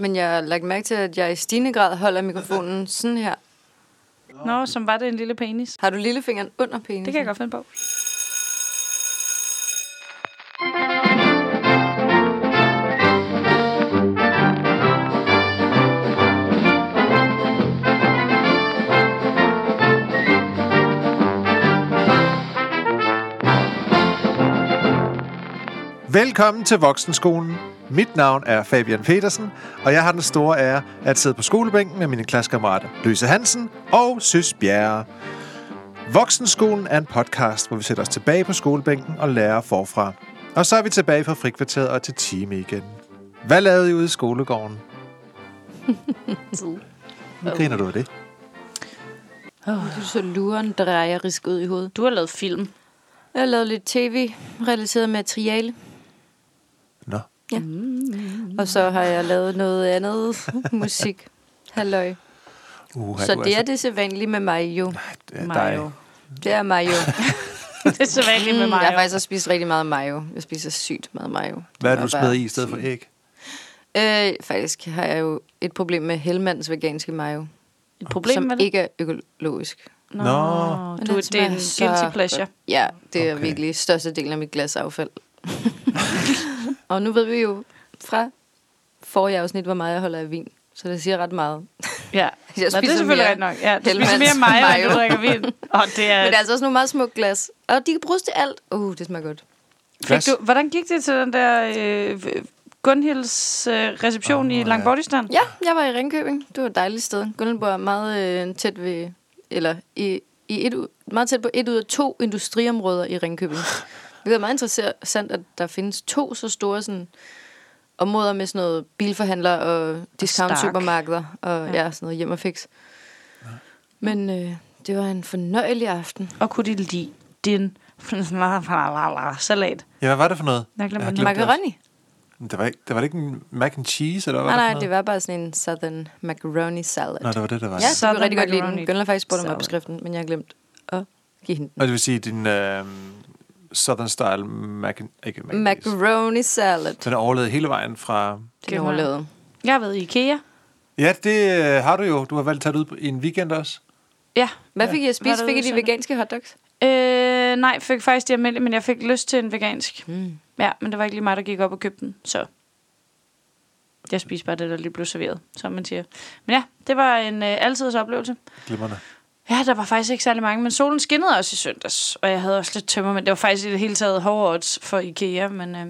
Men jeg har lagt mærke til, at jeg i stigende grad holder mikrofonen sådan her. Nå, som var det en lille penis. Har du lillefingeren under penisen? Det kan jeg godt finde på. Velkommen til Voksenskolen. Mit navn er Fabian Petersen, og jeg har den store ære at sidde på skolebænken med mine klassekammerater Løse Hansen og Søs Bjerre. Voksenskolen er en podcast, hvor vi sætter os tilbage på skolebænken og lærer forfra. Og så er vi tilbage fra frikvarteret og til time igen. Hvad lavede I ude i skolegården? Hvad griner du af det? Du så luren drejerisk ud i hovedet. Du har lavet film. Jeg har lavet lidt tv-relateret materiale. Nå, Og så har jeg lavet noget andet musik. Halløj. uh, Så det er det sædvanlige med mig jo. det er Mayo. dig. Det er mig jo. det er så vanligt med Mm, mig. jeg har faktisk også spist rigtig meget mayo. Jeg spiser sygt meget mayo. Hvad er det, du smider i i stedet for æg? Øh, faktisk har jeg jo et problem med Hellmanns veganske mayo. Et problem som med det? ikke er økologisk. Nå, Nå. Men du, det er en guilty pleasure. Ja, det er Okay. virkelig største del af mit glasaffald. og nu ved vi jo fra forrige afsnit, hvor meget jeg holder af vin. Så det siger ret meget. Ja, Jeg Nå, det er spiser selvfølgelig ret nok. Ja, du spiser mere mayo, end du drikker vin. Og det er... Men det er altså også nogle meget små glas. Og de kan bruges til alt. Uh, det smager godt. Fik du, hvordan gik det til den der øh, Gunhilds øh, reception Åh, i ja. Langbordistan? Ja, jeg var i Ringkøbing. Det var et dejligt sted. Gunnelborg er meget øh, tæt ved... Eller i, i et, ud- meget tæt på et ud af to industriområder i Ringkøbing. Det er meget interessant, at der findes to så store sådan, områder med sådan noget bilforhandler og discount Stark. supermarkeder og Ja. ja. ja, sådan noget hjem og fix. Men øh, det var en fornøjelig aften. Og kunne de lide din salat? Ja, hvad var det for noget? Jeg Jeg glemte det også. Macaroni? Det var, ikke, det var det ikke en mac and cheese, eller hvad Nej, nej, det var bare sådan en southern macaroni salad. Nå, det var det, der var. Ja, så Southern kunne rigtig godt lide den. Gunnar har faktisk spurgt om salad. opskriften, men jeg har glemt at give hende den. Og det vil sige, din øh, Southern Style mac ikke mac. Macaroni salad. Den er overlevet hele vejen fra... Den Gemmer. overlevede. Jeg har været i IKEA. Ja, det øh, har du jo. Du har valgt at tage det ud på- i en weekend også. Ja. Hvad fik I at spise? Fik I de veganske hotdogs? Øh, nej, fik faktisk de almindelige, men jeg fik lyst til en vegansk. Mm. Ja, men det var ikke lige mig, der gik op og købte den, så... Jeg spiste bare det, der lige blev serveret, som man siger. Men ja, det var en øh, altidens oplevelse. Glimrende. Ja, der var faktisk ikke særlig mange, men solen skinnede også i søndags, og jeg havde også lidt tømmer, men det var faktisk i det hele taget hårde odds for IKEA, men øh,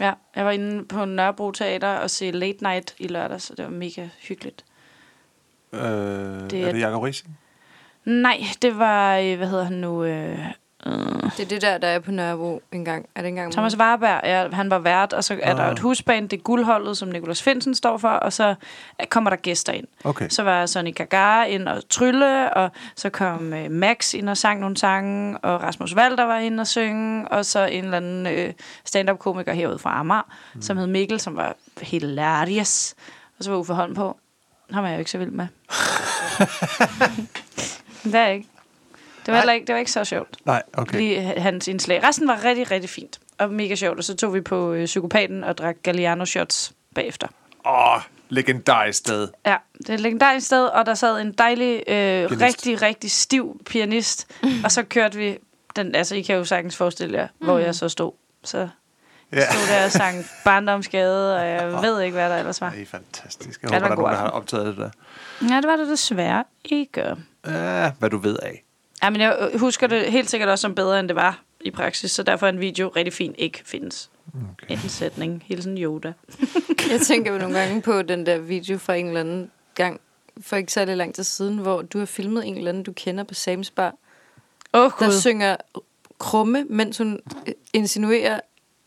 ja, jeg var inde på Nørrebro Teater og se Late Night i lørdag, så det var mega hyggeligt. Øh, Det er- er det Jacob Rising? Nej, det var, øh, hvad hedder han nu, øh, øh, Det er det der, der er på Nørrebro en gang. Er det en gang? Thomas Warberg, ja, han var vært, og så er der Ah. et husband, det er guldholdet, som Nicolas Finsen står for, og så kommer der gæster ind. Okay. Så var Sonny Gagara ind og trylle, og så kom øh, Max ind og sang nogle sange, og Rasmus Walter var ind og synge, og så en eller anden øh, stand-up-komiker herude fra Amager, mm. som hed Mikkel, som var hilarious. Og så var Uffe Holm på. Ham er jeg jo ikke så vild med. det er jeg ikke. Det var, heller ikke, det var ikke så sjovt. Nej, okay. Lige hans indslag. Resten var rigtig, rigtig fint. Og mega sjovt. Og så tog vi på øh, Psykopaten og drak Galliano shots bagefter. Åh, legendarisk sted. Ja, det er et legendarisk sted, og der sad en dejlig, øh, Pianist. rigtig, rigtig stiv pianist. og så kørte vi den, altså I kan jo sagtens forestille jer, hvor jeg så stod. Så Ja. stod der og sang barndomsgade, og jeg ved ikke, hvad der ellers var. Det er fantastisk. Jeg Ja, det håber, var der er en nogen, der har optaget det der. Ja, det var det desværre ikke. Ja, hvad du ved af. Ja, men jeg husker det helt sikkert også som bedre, end det var i praksis, så derfor er en video rigtig fin ikke findes. Okay. En sætning. Hilsen Yoda. Jeg tænker jo nogle gange på den der video fra en eller anden gang, for ikke særlig lang tid siden, hvor du har filmet en eller anden, du kender på Sam's Bar, Åh, oh, der synger krumme, mens hun insinuerer,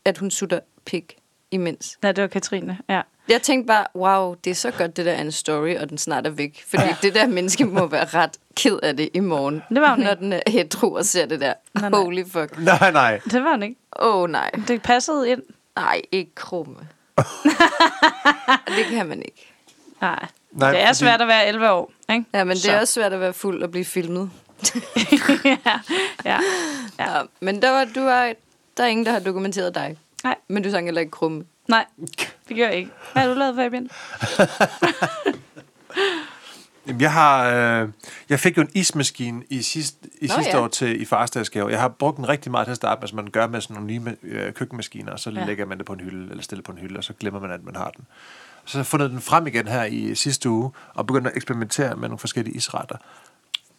at hun sutter pik imens. Ja, det var Katrine, ja. Jeg tænkte bare, wow, det er så godt, det der er en story, og den snart er væk. Fordi ja. det der menneske må være ret ked af det i morgen. Det var hun Når ikke. den er hetero og ser det der. Nej, nej. Holy fuck. Nej, nej. Det var han ikke. Åh oh, nej. Det passede ind. Nej, ikke krumme. det kan man ikke. Nej. nej Det er svært at være 11 år, ikke? Ja, men det Så. er også svært at være fuld og blive filmet. ja, ja. Ja. ja men der, var, du var, der er ingen, der har dokumenteret dig. Nej. Men du sang heller ikke krumme. Nej, det gør jeg ikke. Hvad har du lavet, Fabian? Jeg har, øh, jeg fik jo en ismaskine i sidste, i Nå, sidste ja. år til, i farsdagsgave. Jeg har brugt den rigtig meget til at starte med, som man gør med sådan nogle nye øh, køkkenmaskiner, og så Ja. lægger man det på en hylde, eller stiller på en hylde, og så glemmer man, at man har den. Så har jeg fundet den frem igen her i sidste uge, og begyndt at eksperimentere med nogle forskellige isretter.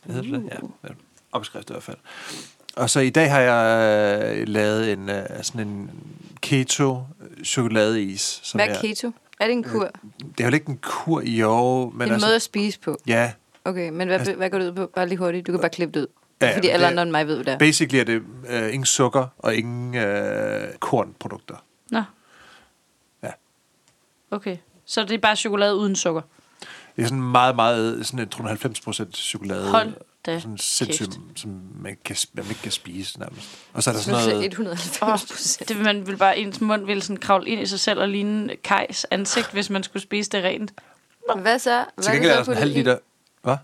Hvad hedder det? Ja, ja, opskrift i hvert fald. Og så i dag har jeg øh, lavet en, øh, sådan en keto chokoladeis. Som Hvad er keto? Er det en kur? Det er jo ikke en kur i år, men en altså, måde at spise på? ja, Okay, men hvad, hvad går det ud på? Bare lige hurtigt. Du kan bare klippe det ud. Ja, fordi alle det- andre end mig ved, hvad det er. Basically er det øh, ingen sukker og ingen øh, kornprodukter. Nå. Ja. Okay. Så det er bare chokolade uden sukker? Det er sådan meget, meget, sådan jeg tror 90 procent chokolade. Hold da Sådan sindssygt, som man, kan, man ikke kan spise nærmest. Og så er der sådan noget... 190 procent. Det, man vil bare, ens mund ville sådan kravle ind i sig selv og ligne Kajs ansigt, hvis man skulle spise det rent. Hvad så? Hvad Til gengæld er der så sådan en halv liter... Hvad?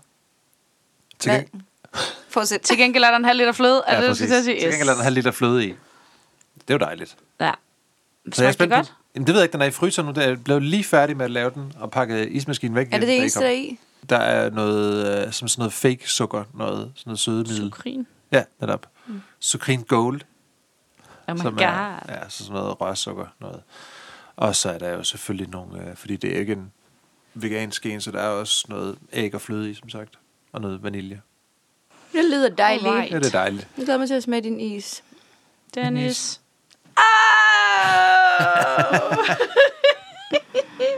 Til, gengæld, Fortsæt. Til gengæld er der en halv liter fløde. Er ja, det, du præcis. skal til at sige? Til gengæld er der en halv liter fløde i. Det er jo dejligt. Ja. Så jeg er spændt godt? Jamen, det ved jeg ikke, den er i fryseren nu. Er blevet lige færdig med at lave den og pakke ismaskinen væk. Er det det eneste, kom. der er i? Der er noget, øh, som sådan noget fake sukker, noget, sådan noget sødemiddel. Sukrin. Ja, netop. Mm. Sukrin Gold, Oh my som god. er ja, så sådan noget rørsukker. Noget. Og så er der jo selvfølgelig nogle, øh, fordi det er ikke en vegansk en, så der er også noget æg og fløde i, som sagt. Og noget vanilje. Det lyder dejligt. Alright. Ja, det er dejligt. Jeg glæder mig til at smage din is. Dennis.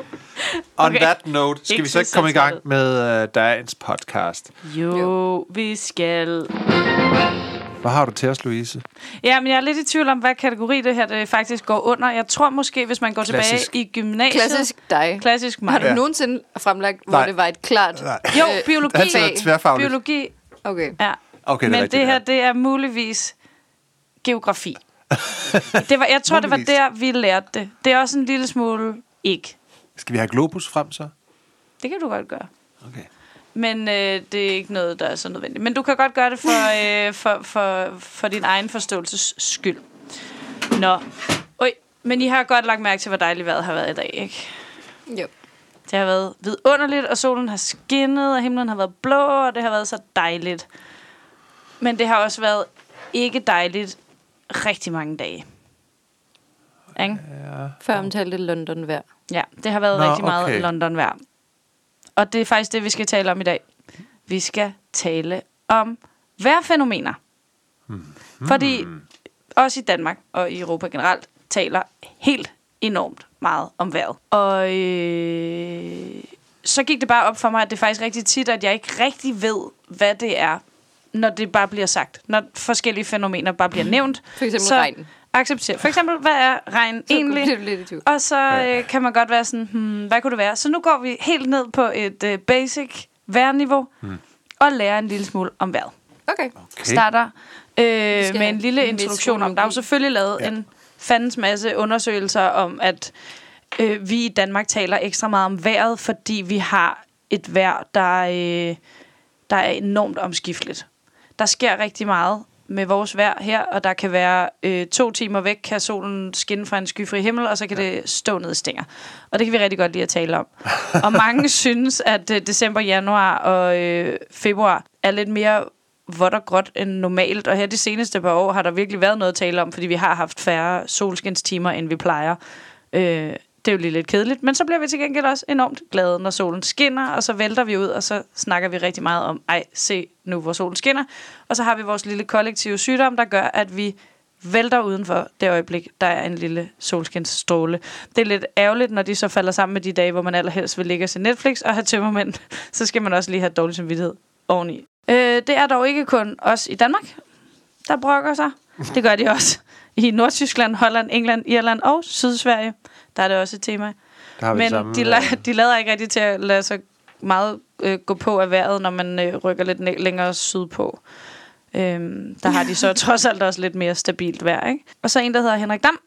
On Okay. that note, skal Ikke vi så ikke komme i gang med uh, dagens podcast. Jo, Jo. vi skal. Hvad har du til os, Louise? Ja, men jeg er lidt i tvivl om, hvad kategori det her det faktisk går under. Jeg tror måske, hvis man går Klassisk. tilbage i gymnasiet... Klassisk dig. Klassisk mig. Har du Ja. nogensinde fremlagt, hvor Nej. det var et klart... Nej. Jo, øh, biologi. Det tværfagligt. Biologi, Okay. ja. Okay, det er Men rigtigt, det her, ja. det er muligvis geografi. det var, jeg tror, det var der, vi lærte det. Det er også en lille smule ikke. Skal vi have Globus frem så? Det kan du godt gøre. Okay. Men øh, det er ikke noget, der er så nødvendigt. Men du kan godt gøre det for, øh, for, for, for din egen forståelses skyld. Nå. Oj, men I har godt lagt mærke til, hvor dejligt vejret har været i dag, ikke? Jo. Det har været vidunderligt, og solen har skinnet, og himlen har været blå, og det har været så dejligt. Men det har også været ikke dejligt rigtig mange dage. Ikke? Ja. Før omtalte London vejr. Ja, det har været Nå, rigtig meget okay. London vejr. Og det er faktisk det, vi skal tale om i dag. Vi skal tale om vejrfænomener. Hmm. Fordi også i Danmark og i Europa generelt taler helt enormt meget om vejret. Og øh, så gik det bare op for mig, at det er faktisk rigtig tit, at jeg ikke rigtig ved, hvad det er, når det bare bliver sagt. Når forskellige fænomener bare bliver nævnt. For eksempel så regn. Accepter. For eksempel, hvad er regn Så egentlig? bliver du lidt i tvivl. Og så Ja. øh, kan man godt være sådan, hmm, hvad kunne det være? Så nu går vi helt ned på et øh, basic vejrniveau Hmm. og lærer en lille smule om vejret. Okay. Okay. Starter øh, med en lille introduktion om. Der er jo selvfølgelig lavet ja. en fandens masse undersøgelser om, at øh, vi i Danmark taler ekstra meget om vejret, fordi vi har et vejr, der, øh, der er enormt omskifteligt. Der sker rigtig meget med vores vejr her, og der kan være øh, to timer væk, kan solen skinne fra en skyfri himmel, og så kan ja. det stå ned i stænger. Og det kan vi rigtig godt lide at tale om. og mange synes, at øh, december, januar og øh, februar er lidt mere vådt og gråt end normalt. Og her de seneste par år har der virkelig været noget at tale om, fordi vi har haft færre solskinstimer, end vi plejer. Øh, det er jo lige lidt kedeligt, men så bliver vi til gengæld også enormt glade, når solen skinner, og så vælter vi ud, og så snakker vi rigtig meget om, ej, se nu, hvor solen skinner. Og så har vi vores lille kollektive sygdom, der gør, at vi vælter udenfor det øjeblik, der er en lille solskinsstråle. Det er lidt ærgerligt, når de så falder sammen med de dage, hvor man allerhelst vil ligge og se Netflix og have tømmermænd. Så skal man også lige have dårlig samvittighed oveni. Øh, det er dog ikke kun os i Danmark, der brokker sig. Det gør de også i Nordtyskland, Holland, England, Irland og Sydsverige. Der er det også et tema. Der har vi Men samme, de, øh, la- de lader ikke rigtig til at lade sig meget øh, gå på af vejret, når man øh, rykker lidt næ- længere sydpå. Øhm, der har de så trods alt også lidt mere stabilt vejr. Ikke? Og så en, der hedder Henrik Dam,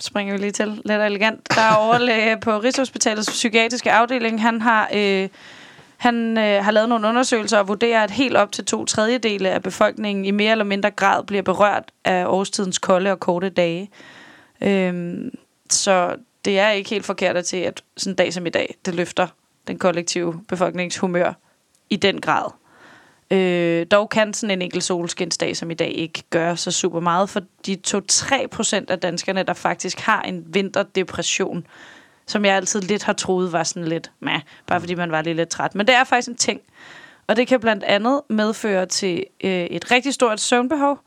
springer vi lige til, lidt elegant, der er overlæge på Rigshospitalets psykiatriske afdeling. Han har... Øh, han øh, har lavet nogle undersøgelser og vurderer, at helt op til to tredjedele af befolkningen i mere eller mindre grad bliver berørt af årstidens kolde og korte dage. Øhm, så det er ikke helt forkert at se, at sådan en dag som i dag, det løfter den kollektive befolkningshumør i den grad. Øh, dog kan sådan en enkelt solskinsdag som i dag ikke gøre så super meget, for de 2-3% af danskerne, der faktisk har en vinterdepression, som jeg altid lidt har troet var sådan lidt, meh, bare fordi man var lige lidt træt. Men det er faktisk en ting. Og det kan blandt andet medføre til øh, et rigtig stort søvnbehov,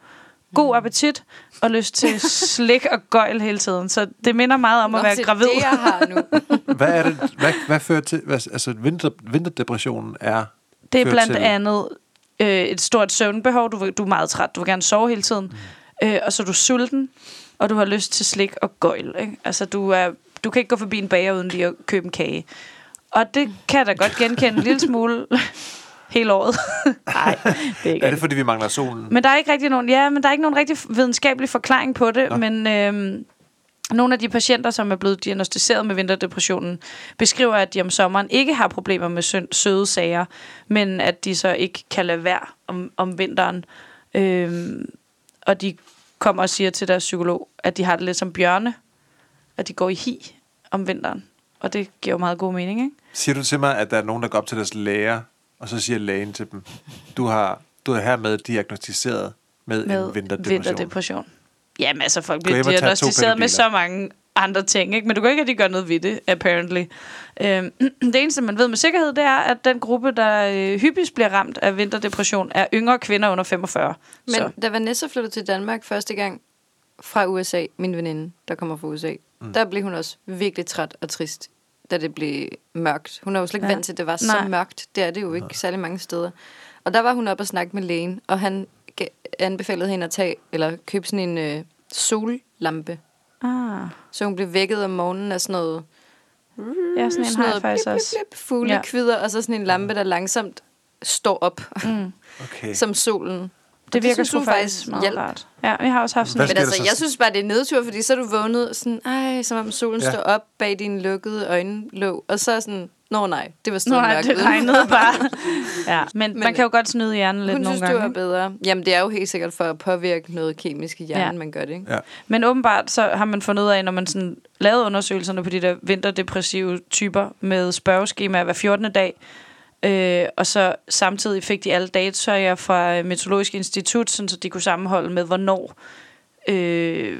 god appetit og lyst til slik og gøjl hele tiden. Så det minder meget om at Nå, være se, gravid. Det, jeg har nu. Hvad er det? Hvad, hvad fører til? Hvad, altså, vinter, vinterdepressionen er... Det er blandt til- andet øh, et stort søvnbehov. Du, du er meget træt. Du vil gerne sove hele tiden. Mm. Øh, og så er du sulten, og du har lyst til slik og gøjl. Ikke? Altså, du, er, du kan ikke gå forbi en bager uden lige at købe en kage. Og det kan jeg da godt genkende en lille smule hele året. Nej, det er ikke Er det, fordi vi mangler solen? Men der er ikke rigtig nogen, ja, men der er ikke nogen rigtig videnskabelig forklaring på det, Nå. men øhm, nogle af de patienter, som er blevet diagnostiseret med vinterdepressionen, beskriver, at de om sommeren ikke har problemer med sø- søde sager, men at de så ikke kan lade være om, om vinteren. Øhm, og de kommer og siger til deres psykolog, at de har det lidt som bjørne, at de går i hi om vinteren. Og det giver jo meget god mening, ikke? Siger du til mig, at der er nogen, der går op til deres læger, og så siger lægen til dem, du har du er hermed diagnostiseret med, med en vinterdepression. vinterdepression. Jamen altså, folk bliver diagnostiseret med så mange andre ting, ikke? men du kan ikke rigtig gøre noget ved det, apparently. Øhm, det eneste, man ved med sikkerhed, det er, at den gruppe, der øh, hyppigst bliver ramt af vinterdepression, er yngre kvinder under 45. Men så. da Vanessa flyttede til Danmark første gang fra USA, min veninde, der kommer fra USA, mm. der blev hun også virkelig træt og trist, da det blev mørkt. Hun er jo slet ikke Ja. vant til, at det var Nej. så mørkt. Det er det jo ikke særlig mange steder. Og der var hun oppe og snakke med lægen, og han anbefalede hende at tage, eller købe sådan en øh, sollampe. Ah, Så hun blev vækket om morgenen af sådan noget, ja, sådan en har jeg faktisk blip, blip, blip, fuglekvider, og så sådan en lampe, der langsomt står op, Mm. Okay. som solen. Det virker synes sgu hun faktisk meget hjalp. rart. Ja, jeg har også haft sådan Men altså, så? jeg synes bare, det er nedtur, fordi så er du vågnet sådan, ej, som om solen Ja. står op bag dine lukkede øjenlåg, og så er sådan, nå nej, det var stadig nej, det ude." regnede bare. ja, men, men man kan jo godt snyde hjernen lidt Hun nogle synes, gange. det var bedre. Jamen, det er jo helt sikkert for at påvirke noget kemisk i hjernen, Ja. ja. man gør det, ikke? Ja. Men åbenbart så har man fundet ud af, når man sådan lavede undersøgelserne på de der vinterdepressive typer med spørgeskema hver 14. dag, øh, og så samtidig fik de alle data fra øh, Meteorologisk Institut, sådan, så de kunne sammenholde med, hvornår øh,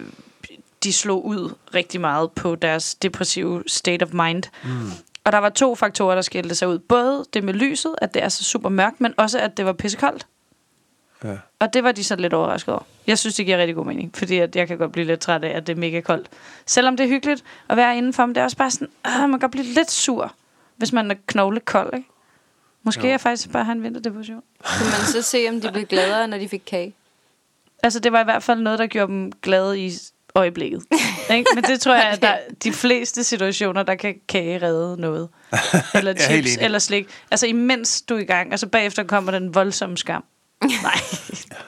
de slog ud rigtig meget på deres depressive state of mind. Mm. Og der var to faktorer, der skilte sig ud. Både det med lyset, at det er så super mørkt, men også at det var pissekoldt. Ja. Og det var de så lidt overrasket over. Jeg synes, det giver rigtig god mening, fordi at jeg kan godt blive lidt træt af, at det er mega koldt. Selvom det er hyggeligt at være indenfor, men det er også bare sådan, at man kan godt blive lidt sur, hvis man er knoglekold, ikke? Måske Jo. er jeg faktisk bare have en vinterdepression. Kunne man så se, om de blev gladere, når de fik kage? Altså, det var i hvert fald noget, der gjorde dem glade i øjeblikket. ikke? Men det tror jeg, at der de fleste situationer, der kan kage redde noget. Eller er chips, eller slik. Altså, imens du er i gang, altså bagefter kommer den voldsomme skam. Nej,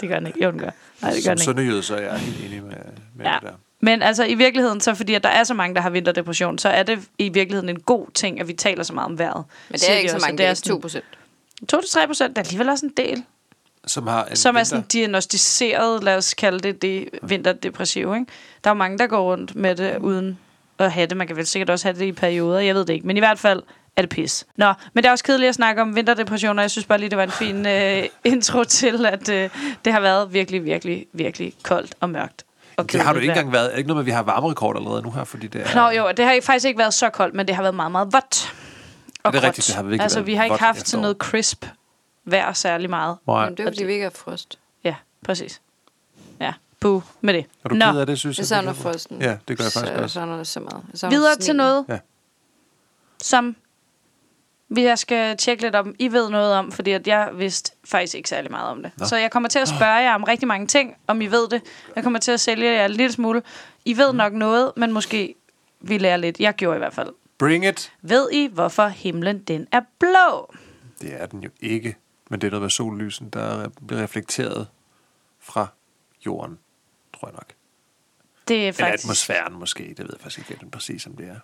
det gør den ikke. Jo, den gør. Nej, det gør Som den ikke. sønderjyde, så er jeg helt enig med, med Ja. det der. Men altså i virkeligheden, så fordi at der er så mange, der har vinterdepression, så er det i virkeligheden en god ting, at vi taler så meget om vejret. Men det er de ikke så også, mange, at det er sådan 2 procent. 2-3 procent, der er alligevel også en del, Som har en som er sådan diagnostiseret, lad os kalde det det vinterdepressiv. Ikke? Der er jo mange, der går rundt med det uden at have det. Man kan vel sikkert også have det i perioder, jeg ved det ikke. Men i hvert fald er det pis. Nå, men det er også kedeligt at snakke om vinterdepression, og jeg synes bare lige, det var en fin øh, intro til, at øh, det har været virkelig, virkelig, virkelig koldt og mørkt. Og Det har du ikke engang været. Er det ikke noget med, at vi har varmerekord allerede nu her? Fordi det er, Nå jo, det har faktisk ikke været så koldt, men det har været meget, meget vådt. Og det er gråt. rigtigt, det har virkelig Altså, vi har ikke haft sådan noget crisp vejr særlig meget. Nej. Men det er fordi vi ikke har frost. Ja, præcis. Ja, buh med det. Er du Nå, ked af det, synes Jeg jeg? savner det frosten. Ja, det gør jeg faktisk så, Jeg også. savner det så meget. Jeg videre til sneen. noget, Ja. som jeg skal tjekke lidt om. I ved noget om, fordi at jeg vidste faktisk ikke særlig meget om det. Nå. Så jeg kommer til at spørge jer om rigtig mange ting, om I ved det. Jeg kommer til at sælge jer en lille smule. I ved nok noget, men måske vi lærer lidt. Jeg gjorde i hvert fald. Bring it. Ved I, hvorfor himlen den er blå? Det er den jo ikke. Men det er noget med sollysen, der bliver reflekteret fra jorden, tror jeg nok. Det er Eller faktisk... atmosfæren måske. Det ved jeg faktisk ikke helt præcis, om det er.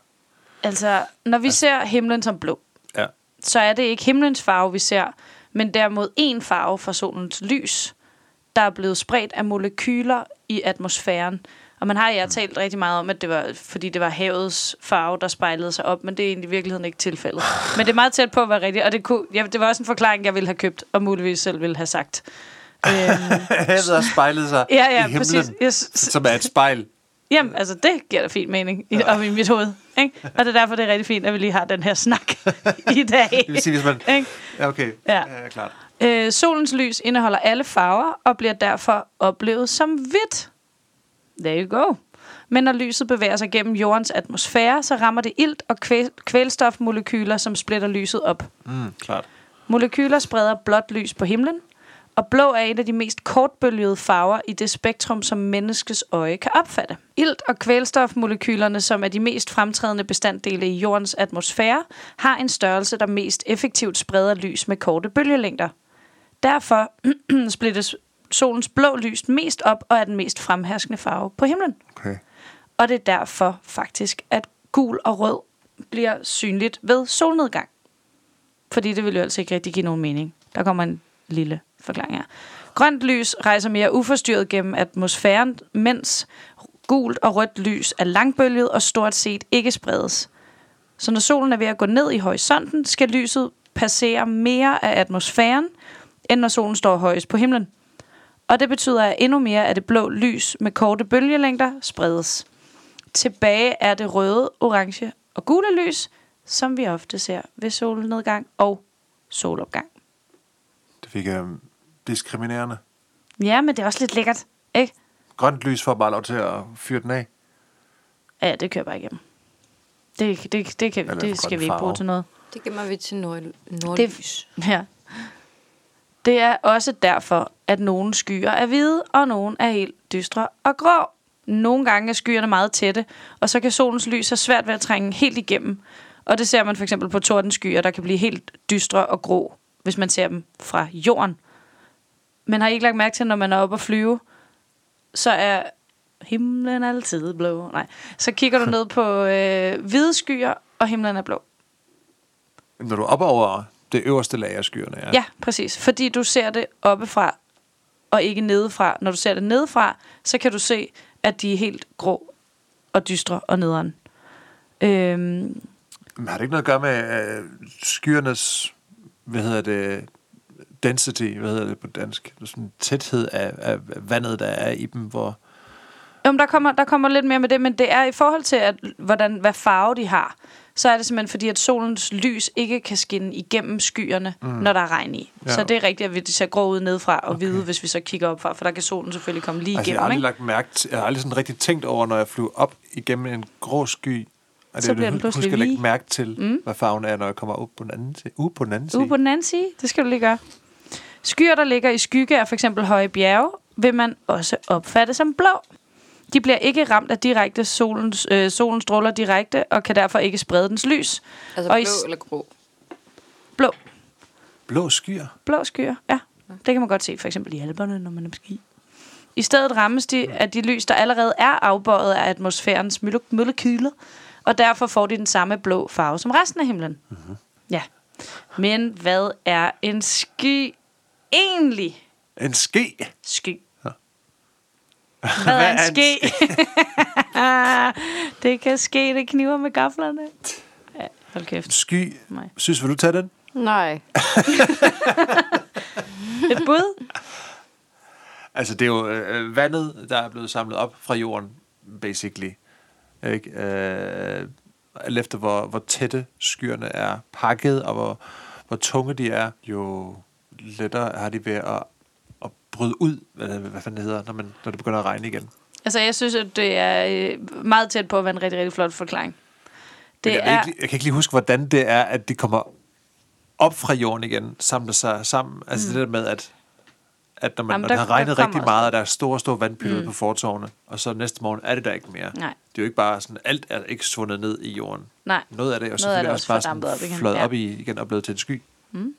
Altså, når vi ser himlen som blå. Så er det ikke himlens farve, vi ser, men derimod en farve fra solens lys, der er blevet spredt af molekyler i atmosfæren. Og man har ja talt rigtig meget om, at det var, fordi det var havets farve, der spejlede sig op, men det er egentlig i virkeligheden ikke tilfældet. Men det er meget tæt på at være rigtigt, og det, kunne, ja, det var også en forklaring, jeg ville have købt, og muligvis selv ville have sagt. Øhm, Havet har spejlet sig ja, ja, i himlen, præcis. Yes. som er et spejl. Jamen, altså, det giver da fin mening i, op i mit hoved. Ikke? Og det er derfor, det er rigtig fint, at vi lige har den her snak i dag. Det vil sige, hvis man... Ikke? Ja, okay. Ja. ja klart. Øh, solens lys indeholder alle farver og bliver derfor oplevet som hvidt. There you go. Men når lyset bevæger sig gennem jordens atmosfære, så rammer det ilt og kvæl- kvælstofmolekyler, som splitter lyset op. Mm, klart. Molekyler spreder blåt lys på himlen, og blå er en af de mest kortbølgede farver i det spektrum, som menneskets øje kan opfatte. Ilt og kvælstofmolekylerne, som er de mest fremtrædende bestanddele i jordens atmosfære, har en størrelse, der mest effektivt spreder lys med korte bølgelængder. Derfor splittes solens blå lys mest op og er den mest fremherskende farve på himlen. Okay. Og det er derfor faktisk, at gul og rød bliver synligt ved solnedgang. Fordi det vil jo altså ikke rigtig give nogen mening. Der kommer en lille forklaring her. Grønt lys rejser mere uforstyrret gennem atmosfæren, mens gult og rødt lys er langbølget og stort set ikke spredes. Så når solen er ved at gå ned i horisonten, skal lyset passere mere af atmosfæren, end når solen står højest på himlen. Og det betyder, at endnu mere af det blå lys med korte bølgelængder spredes. Tilbage er det røde, orange og gule lys, som vi ofte ser ved solnedgang og solopgang. Det fik jeg diskriminerende. Ja, men det er også lidt lækkert, ikke? Grønt lys får bare lov til at fyre den af. Ja, det kører bare igennem. Det, det, det, kan, Eller det skal vi ikke bruge til noget. Det gemmer vi til nord, nordlys. Ja. Det er også derfor, at nogle skyer er hvide, og nogle er helt dystre og grå. Nogle gange er skyerne meget tætte, og så kan solens lys have svært ved at trænge helt igennem. Og det ser man for eksempel på tordenskyer, der kan blive helt dystre og grå, hvis man ser dem fra jorden. Men har I ikke lagt mærke til, når man er oppe og flyve, så er himlen altid blå. Nej, så kigger du ned på øh, hvide skyer, og himlen er blå. Når du er oppe over det øverste lag af skyerne, ja. Ja, præcis. Fordi du ser det oppefra, og ikke nedefra. Når du ser det nedefra, så kan du se, at de er helt grå og dystre og nederen. Øhm, Men har det ikke noget at gøre med øh, skyernes, hvad hedder det, density, hvad hedder det på dansk? Sådan tæthed af, af vandet, der er i dem, hvor... jo, men der kommer, der kommer lidt mere med det, men det er i forhold til, at, hvordan, hvad farve de har, så er det simpelthen fordi, at solens lys ikke kan skinne igennem skyerne, mm. når der er regn i. Ja. Så det er rigtigt, at det ser grå ud nedefra og okay. hvide, hvis vi så kigger op fra, for der kan solen selvfølgelig komme lige Altså, jeg har igennem. aldrig lagt mærke til, jeg har aldrig sådan rigtig tænkt over, når jeg flyver op igennem en grå sky, at Så jeg bliver den pludselig lægge lige. mærke til, mm. hvad farven er, når jeg kommer op på den anden side. Ude på den anden side. Ude på den anden side, det skal du lige gøre. Skyer, der ligger i skygge af for eksempel høje bjerge, vil man også opfatte som blå. De bliver ikke ramt af direkte solens, øh, solens stråler direkte, og kan derfor ikke sprede dens lys. Altså Og i blå s- eller grå. Blå, Blå skyer. blå skyer, ja. Det kan man godt se for eksempel i alberne, når man er på ski. I stedet rammes de af de lys, der allerede er afbøjet af atmosfærens mole- molekyler, og derfor får de den samme blå farve som resten af himlen. Mm-hmm. Ja. Men hvad er en sky egentlig? En ske. Sky. Ja. Hvad er en er en ske? det kan ske, det kniver med gaflerne. Ja, hold kæft. sky. Nej. Synes, vil du tage den? Nej. Et bud? Altså, det er jo øh, vandet, der er blevet samlet op fra jorden, basically. Ikke? Øh, alt efter, hvor, hvor tætte skyerne er pakket, og hvor, hvor tunge de er, jo lettere har de ved at, at bryde ud, hvad, hvad fanden det hedder, når, man, når det begynder at regne igen. Altså, jeg synes, at det er øh, meget tæt på at være en rigtig, rigtig flot forklaring. Det Det jeg, er... ikke, jeg kan ikke lige huske, hvordan det er, at de kommer op fra jorden igen, samler sig sammen. Altså mm. det der med, at, at når, man, Jamen, når der- det har regnet der rigtig meget, og der er store, store vandpytter mm. på fortovene, og så næste morgen er det der ikke mere. Nej. Det er jo ikke bare sådan, alt er ikke svundet ned i jorden. Nej. Noget af det er jo det selvfølgelig er også også bare fordampet op sådan igen. fløjet Ja. op i, igen og blevet til en sky. Men,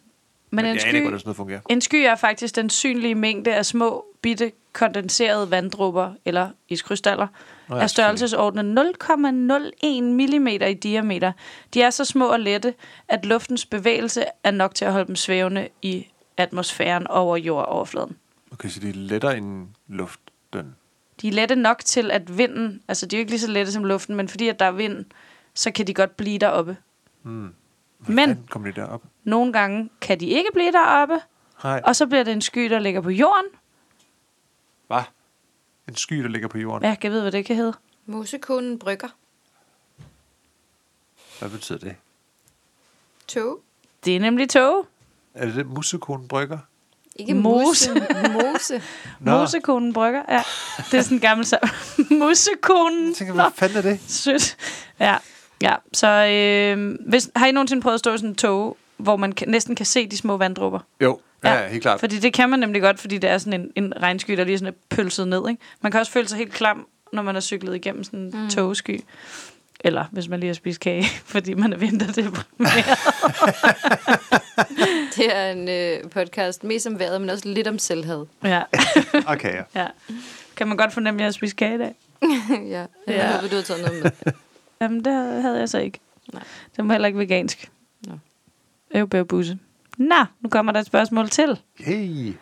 Men en ikke, sky, hvordan sådan fungerer. en sky er faktisk den synlige mængde af små, bitte, kondenserede vanddrupper, eller iskrystaller, Nå ja, af størrelsesordenen 0,01 mm i diameter. De er så små og lette, at luftens bevægelse er nok til at holde dem svævende i atmosfæren over jordoverfladen. Okay, så de er lettere end luften. De er lette nok til, at vinden... Altså, de er jo ikke lige så lette som luften, men fordi at der er vind, så kan de godt blive deroppe. Mm. Men kom de derop? nogle gange kan de ikke blive deroppe, Nej. og så bliver det en sky, der ligger på jorden. Hvad? En sky, der ligger på jorden. Ja, jeg kan vide, hvad det kan hedde. Mosekonen brygger. Hvad betyder det? Tog. Det er nemlig tog. Er det det, musekonen brygger? Ikke Mose. mose. Mose. Nå. Mosekonen brygger, ja. Det er sådan en gammel sang. Mosekonen. Jeg tænker, hvad fanden er det? Sødt. Ja, ja. Så øh, hvis, har I nogensinde prøvet at stå i sådan en tog, hvor man kan, næsten kan se de små vanddråber? Jo, ja, Ja, helt klart. Fordi det kan man nemlig godt, fordi det er sådan en, en regnsky, der lige sådan er pølset ned. Ikke? Man kan også føle sig helt klam, når man er cyklet igennem sådan en mm. togsky. Eller hvis man lige har spist kage, fordi man er vinterdeprimeret. Det er en øh, podcast mest om vejret, men også lidt om selvhed. ja, Okay, ja. ja. Kan man godt fornemme, at jeg har spist kage i dag? ja, jeg Ja. håber, du har taget noget med. Jamen, det havde jeg så ikke. Nej. Det var heller ikke vegansk. Nå. Øv, bøv, busse. Nå, nu kommer der et spørgsmål til. Hey. Jeg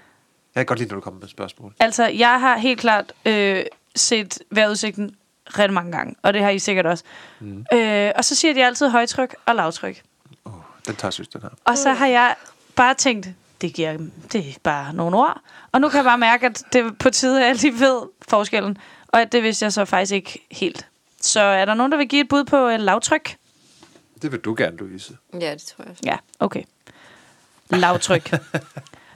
kan godt lide, når du kommer med spørgsmål. Altså, jeg har helt klart øh, set vejrudsigten rigtig mange gange, og det har I sikkert også. Mm. Øh, og så siger de altid højtryk og lavtryk. Oh, den tager synes, den her. Og så har jeg bare tænkt, det, giver, det er bare nogle ord. Og nu kan jeg bare mærke, at det er på tide, at jeg lige ved forskellen. Og at det vidste jeg så faktisk ikke helt. Så er der nogen, der vil give et bud på øh, lavtryk? Det vil du gerne, Louise. Ja, det tror jeg. Ja, okay. Lavtryk.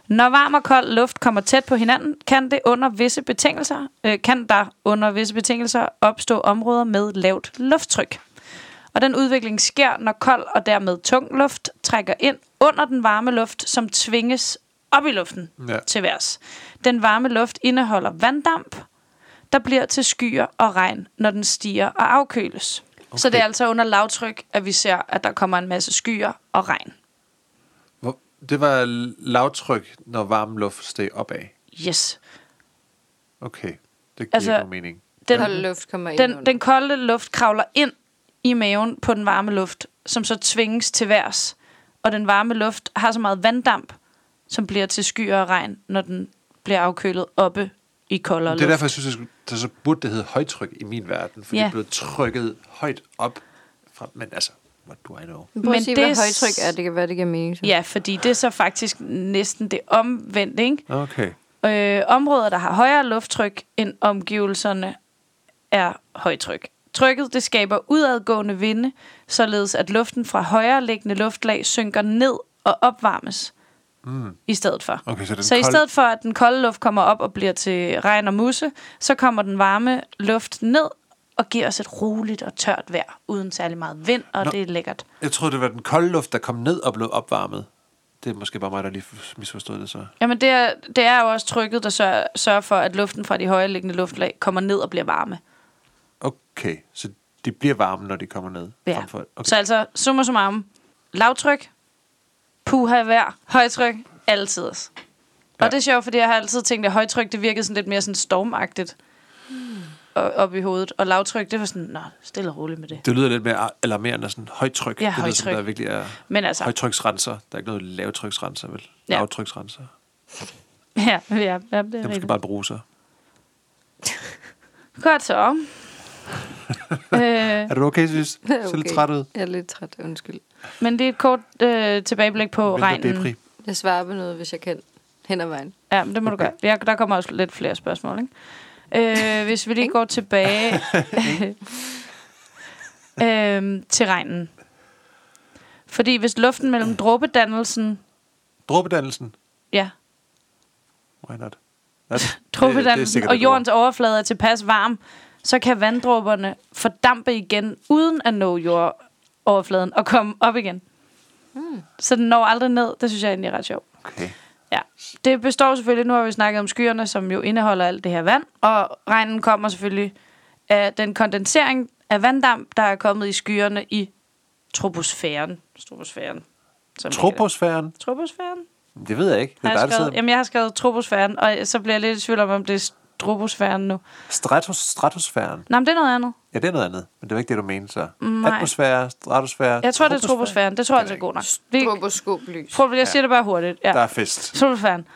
Når varm og kold luft kommer tæt på hinanden, kan det under visse betingelser, øh, kan der under visse betingelser opstå områder med lavt lufttryk. Og den udvikling sker, når kold og dermed tung luft trækker ind under den varme luft, som tvinges op i luften Ja. til værs. Den varme luft indeholder vanddamp, der bliver til skyer og regn, når den stiger og afkøles. Okay. Så det er altså under lavtryk, at vi ser, at der kommer en masse skyer og regn. Hvor, det var lavtryk, når varm luft steg opad. Yes. Okay, det giver Altså, mening. Den, Kold luft kommer ind den, under. den kolde luft kravler ind i maven på den varme luft, som så tvinges til værs. Og den varme luft har så meget vanddamp, som bliver til skyer og regn, når den bliver afkølet oppe i koldere Det er luft. derfor, jeg synes, at det skulle- så burde det hedde højtryk i min verden. For Ja. det er blevet trykket højt op. Fra, men altså, what do I know? Prøv at Men sige, det hvad er højtryk er. Det kan være, det giver mening. Så. Ja, fordi det er så faktisk næsten det omvendte, ikke? Okay. Øh, områder, der har højere lufttryk end omgivelserne, er højtryk. Trykket det skaber udadgående vinde, således at luften fra højere liggende luftlag synker ned og opvarmes Mm. i stedet for. Okay, så den Så i kolde- stedet for, at den kolde luft kommer op og bliver til regn og musse, så kommer den varme luft ned og giver os et roligt og tørt vejr, uden særlig meget vind, og Nå. det er lækkert. Jeg troede, det var den kolde luft, der kom ned og blev opvarmet. Det er måske bare mig, der lige misforstod det så. Jamen, det er, det er jo også trykket, der sørger, sørger for, at luften fra de højere liggende luftlag kommer ned og bliver varme. Okay, så de bliver varme, når de kommer ned. Ja. okay. Så altså, summa summarum, lavtryk, puha vejr, højtryk, altid. Og Ja. det er sjovt, fordi jeg har altid tænkt, at højtryk, det virkede sådan lidt mere sådan stormagtigt og- op i hovedet. Og lavtryk, det var sådan, nå, stille og roligt med det. Det lyder lidt mere alarmerende, sådan højtryk. Ja, det højtryk. der virkelig er Men altså, højtryksrenser. Der er ikke noget lavtryksrenser, vel? Ja. Lavtryksrenser. ja, ja, ja det er måske rigtigt. bare en bruser. Godt så. Øh, Er du okay, synes? Okay. Ser lidt træt ud. Jeg er lidt træt, undskyld. men det er et kort øh, tilbageblik på Vinter regnen. depri. Jeg svarer på noget, hvis jeg kan. Hen ad vejen. Ja, men det må okay. du gøre. Ja, der kommer også lidt flere spørgsmål, ikke? Øh, hvis vi lige går tilbage øhm, til regnen. Fordi hvis luften mellem dråbedannelsen... Dråbedannelsen. Ja, Why not? Ja, det- det er dråbedannelsen og jordens overflade er tilpas varm, så kan vanddråberne fordampe igen, uden at nå jordoverfladen og komme op igen. Hmm. Så den når aldrig ned. Det synes jeg egentlig er ret sjovt. Okay. Ja, det består selvfølgelig, nu har vi snakket om skyerne, som jo indeholder alt det her vand, og regnen kommer selvfølgelig af den kondensering af vanddamp, der er kommet i skyerne i troposfæren. Troposfæren. som. Troposfæren? Troposfæren? Det ved jeg ikke. Det Har jeg, skrevet, jamen, jeg har skrevet troposfæren, og så bliver jeg lidt i tvivl om, om det er troposfæren nu. Stratos, stratosfæren. Nej, men det er noget andet. Ja, det er noget andet. Men det var ikke det, du mente, så. Nej. Atmosfære, stratosfære, Jeg tror, det er troposfæren. Det tror jeg altså er god nok. Vi, Stroboskoplys. prøv, jeg siger det bare hurtigt. Ja. Der er fest. Troposfæren.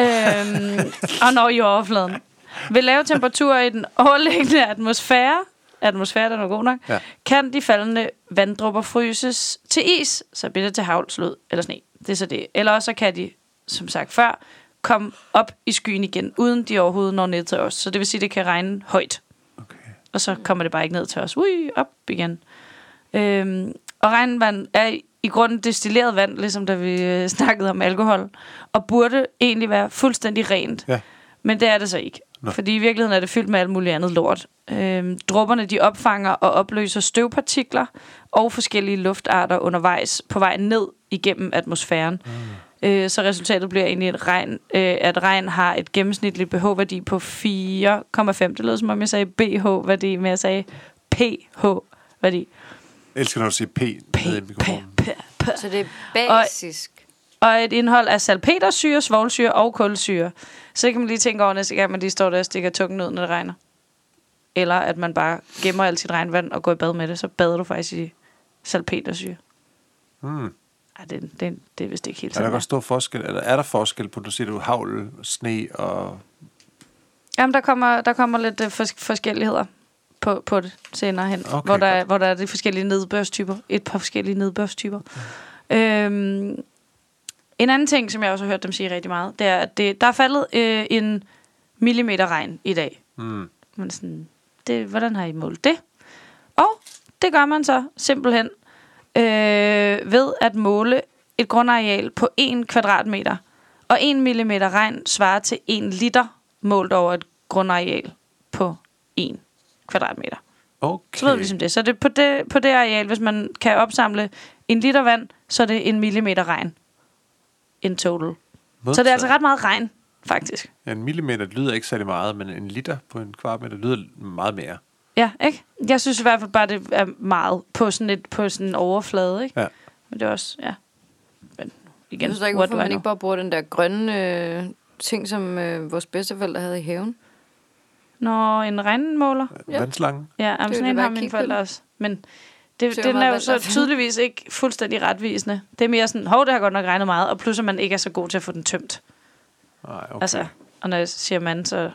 øhm, og når jordoverfladen. Ved lave temperaturer i den overliggende atmosfære, atmosfære, den er god nok, Ja. kan de faldende vanddrupper fryses til is, så bliver det til havl, slud eller sne. Det er så det. Eller også så kan de, som sagt før, komme op i skyen igen, uden de overhovedet når ned til os. Så det vil sige, at det kan regne højt. Okay. og så kommer det bare ikke ned til os. Ui, op igen. Øhm, og regnvand er i- grunden destilleret vand, ligesom da vi øh, snakkede om alkohol, og burde egentlig være fuldstændig rent. Ja. Men det er det så ikke. Nå. Fordi i virkeligheden er det fyldt med alt muligt andet lort. Øhm, drupperne de opfanger og opløser støvpartikler og forskellige luftarter undervejs på vej ned igennem atmosfæren. Mm. Øh, så resultatet bliver egentlig, at regn, øh, at regn har et gennemsnitligt pH-værdi på 4,5. Det lød som om jeg sagde BH-værdi, men jeg sagde pH-værdi. Jeg elsker, når du siger P, P, P. P, P. Så det er basisk. Og et indhold af salpetersyre, svovlsyre og kulsyre. Så kan man lige tænke over næste gang, man lige står der og stikker tungen ud, når det regner. Eller at man bare gemmer alt sit regnvand og går i bad med det. Så bader du faktisk i salpetersyre. Hmm. Ej, det, det, det er vist ikke helt Er der sådan. godt stor forskel, eller er der forskel på, du siger, du havl, sne og... Jamen, der kommer, der kommer lidt uh, fors- forskelligheder på, på det senere hen. Okay, hvor, der, er- godt. hvor der er de forskellige nedbørstyper. Et par forskellige nedbørstyper. Mm. Øhm, en anden ting, som jeg også har hørt dem sige rigtig meget, det er, at det, der er faldet øh, en millimeter regn i dag. Hmm. Men sådan, det, hvordan har I målt det? Og det gør man så simpelthen øh, ved at måle et grundareal på 1 kvadratmeter. Og 1 mm regn svarer til 1 liter målt over et grundareal på 1 kvadratmeter. Okay. Så ved vi ligesom det. Så det på, det på det areal, hvis man kan opsamle en liter vand, så er det en millimeter regn in total. Så det er altså ret meget regn, faktisk. Ja, en millimeter lyder ikke særlig meget, men en liter på en kvadratmeter lyder meget mere. Ja, ikke? Jeg synes i hvert fald bare, det er meget på sådan, et, på sådan en overflade, ikke? Ja. Men det er også, ja. Men igen, Jeg synes ikke, hvorfor man know? ikke bare bruger den der grønne øh, ting, som øh, vores bedsteforældre havde i haven. Nå, en regnmåler? Ja. Ja. Vandslangen. Ja, jamen, sådan da en har mine forældre også. Men det, hvor den er jo så tydeligvis ikke fuldstændig retvisende. Det er mere sådan, hov, det har godt nok regnet meget, og plus at man ikke er så god til at få den tømt. Nej, okay. Altså, og når jeg siger mand, så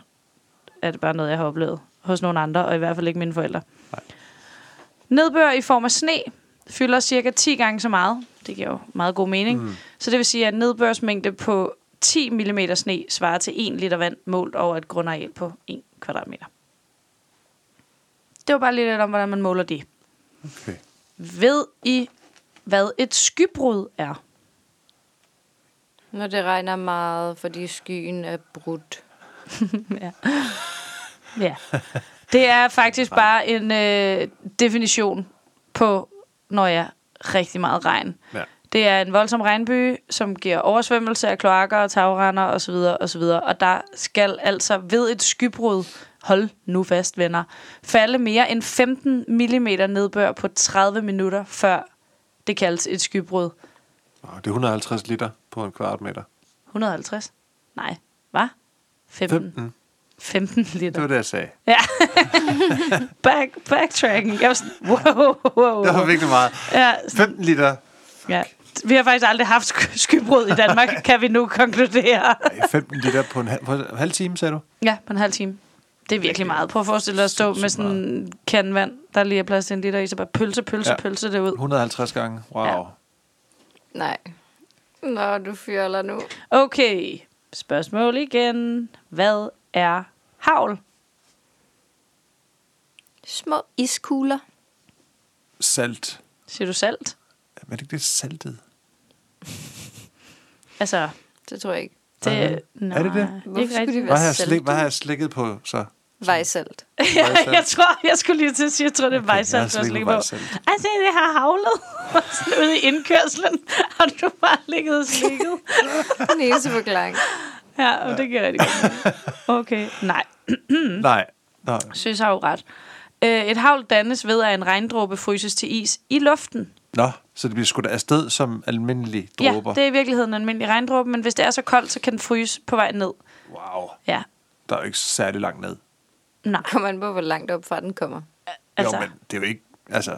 er det bare noget, jeg har oplevet hos nogle andre, og i hvert fald ikke mine forældre. Nej. Nedbør i form af sne fylder cirka 10 gange så meget. Det giver jo meget god mening. Mm. Så det vil sige, at nedbørsmængde på 10 mm sne svarer til 1 liter vand målt over et grundareal på 1 kvadratmeter. Det var bare lige lidt om, hvordan man måler det. okay. Ved I, hvad et skybrud er? Når det regner meget, fordi skyen er brudt. ja. Ja. Det er faktisk bare en øh, definition på, når jeg rigtig meget regn. Ja. Det er en voldsom regnby, som giver oversvømmelse af kloakker og tagrender osv. osv. Og der skal altså ved et skybrud, hold nu fast venner, falde mere end 15 mm nedbør på 30 minutter, før det kaldes et skybrud. Det er 150 liter på en kvadratmeter. 150? Nej. Hvad? 15. 15. 15 liter. Det var det, jeg sagde. Ja. Back, backtracking. Jeg var sådan, wow, wow, Det var virkelig meget. Ja, 15 liter. ja. Vi har faktisk aldrig haft sky- skybrud i Danmark, kan vi nu konkludere. Ej, 15 liter på en, halv, på en halv time, sagde du? Ja, på en halv time. Det er virkelig meget. Prøv at forestille dig at stå med sådan en kan vand, der lige er plads til en liter i, så bare pølse, pølse, Ja. pølse det ud. 150 gange. Wow. Ja. Ja. Nej. Nå, du fjoller nu. Okay, spørgsmål igen. Hvad er havl? Små iskugler. Salt. Siger du salt? Men er det ikke det saltet? Altså, Det tror jeg ikke. det Er det- nej, er det det? Hvorfor Ikke skulle rigtigt. de Hvad har, være jeg slik, hvad har jeg slikket på så? Vejsalt. ja, jeg tror, jeg skulle lige til at sige, jeg tror, det er Okay, jeg har vejsalt, du har slikket slikket på på. vejsalt. Altså, det har havlet. Sådan ude i indkørslen har du bare ligget og slikket. Den eneste forklaring. Ja, og det giver rigtig godt. Okay, nej. Nej. Nå, Søs har jo ret. Øh, et havl dannes ved, at en regndråbe fryses til is i luften. Nå, så det bliver skudt afsted som almindelige dråber. Ja, det er i virkeligheden en almindelig regndråbe, men hvis det er så koldt, så kan den fryse på vej ned. Wow. Ja, Der er jo ikke særlig langt ned. nej. Kommer an på, hvor langt op fra den kommer. Altså, jo, men det er jo ikke... Altså,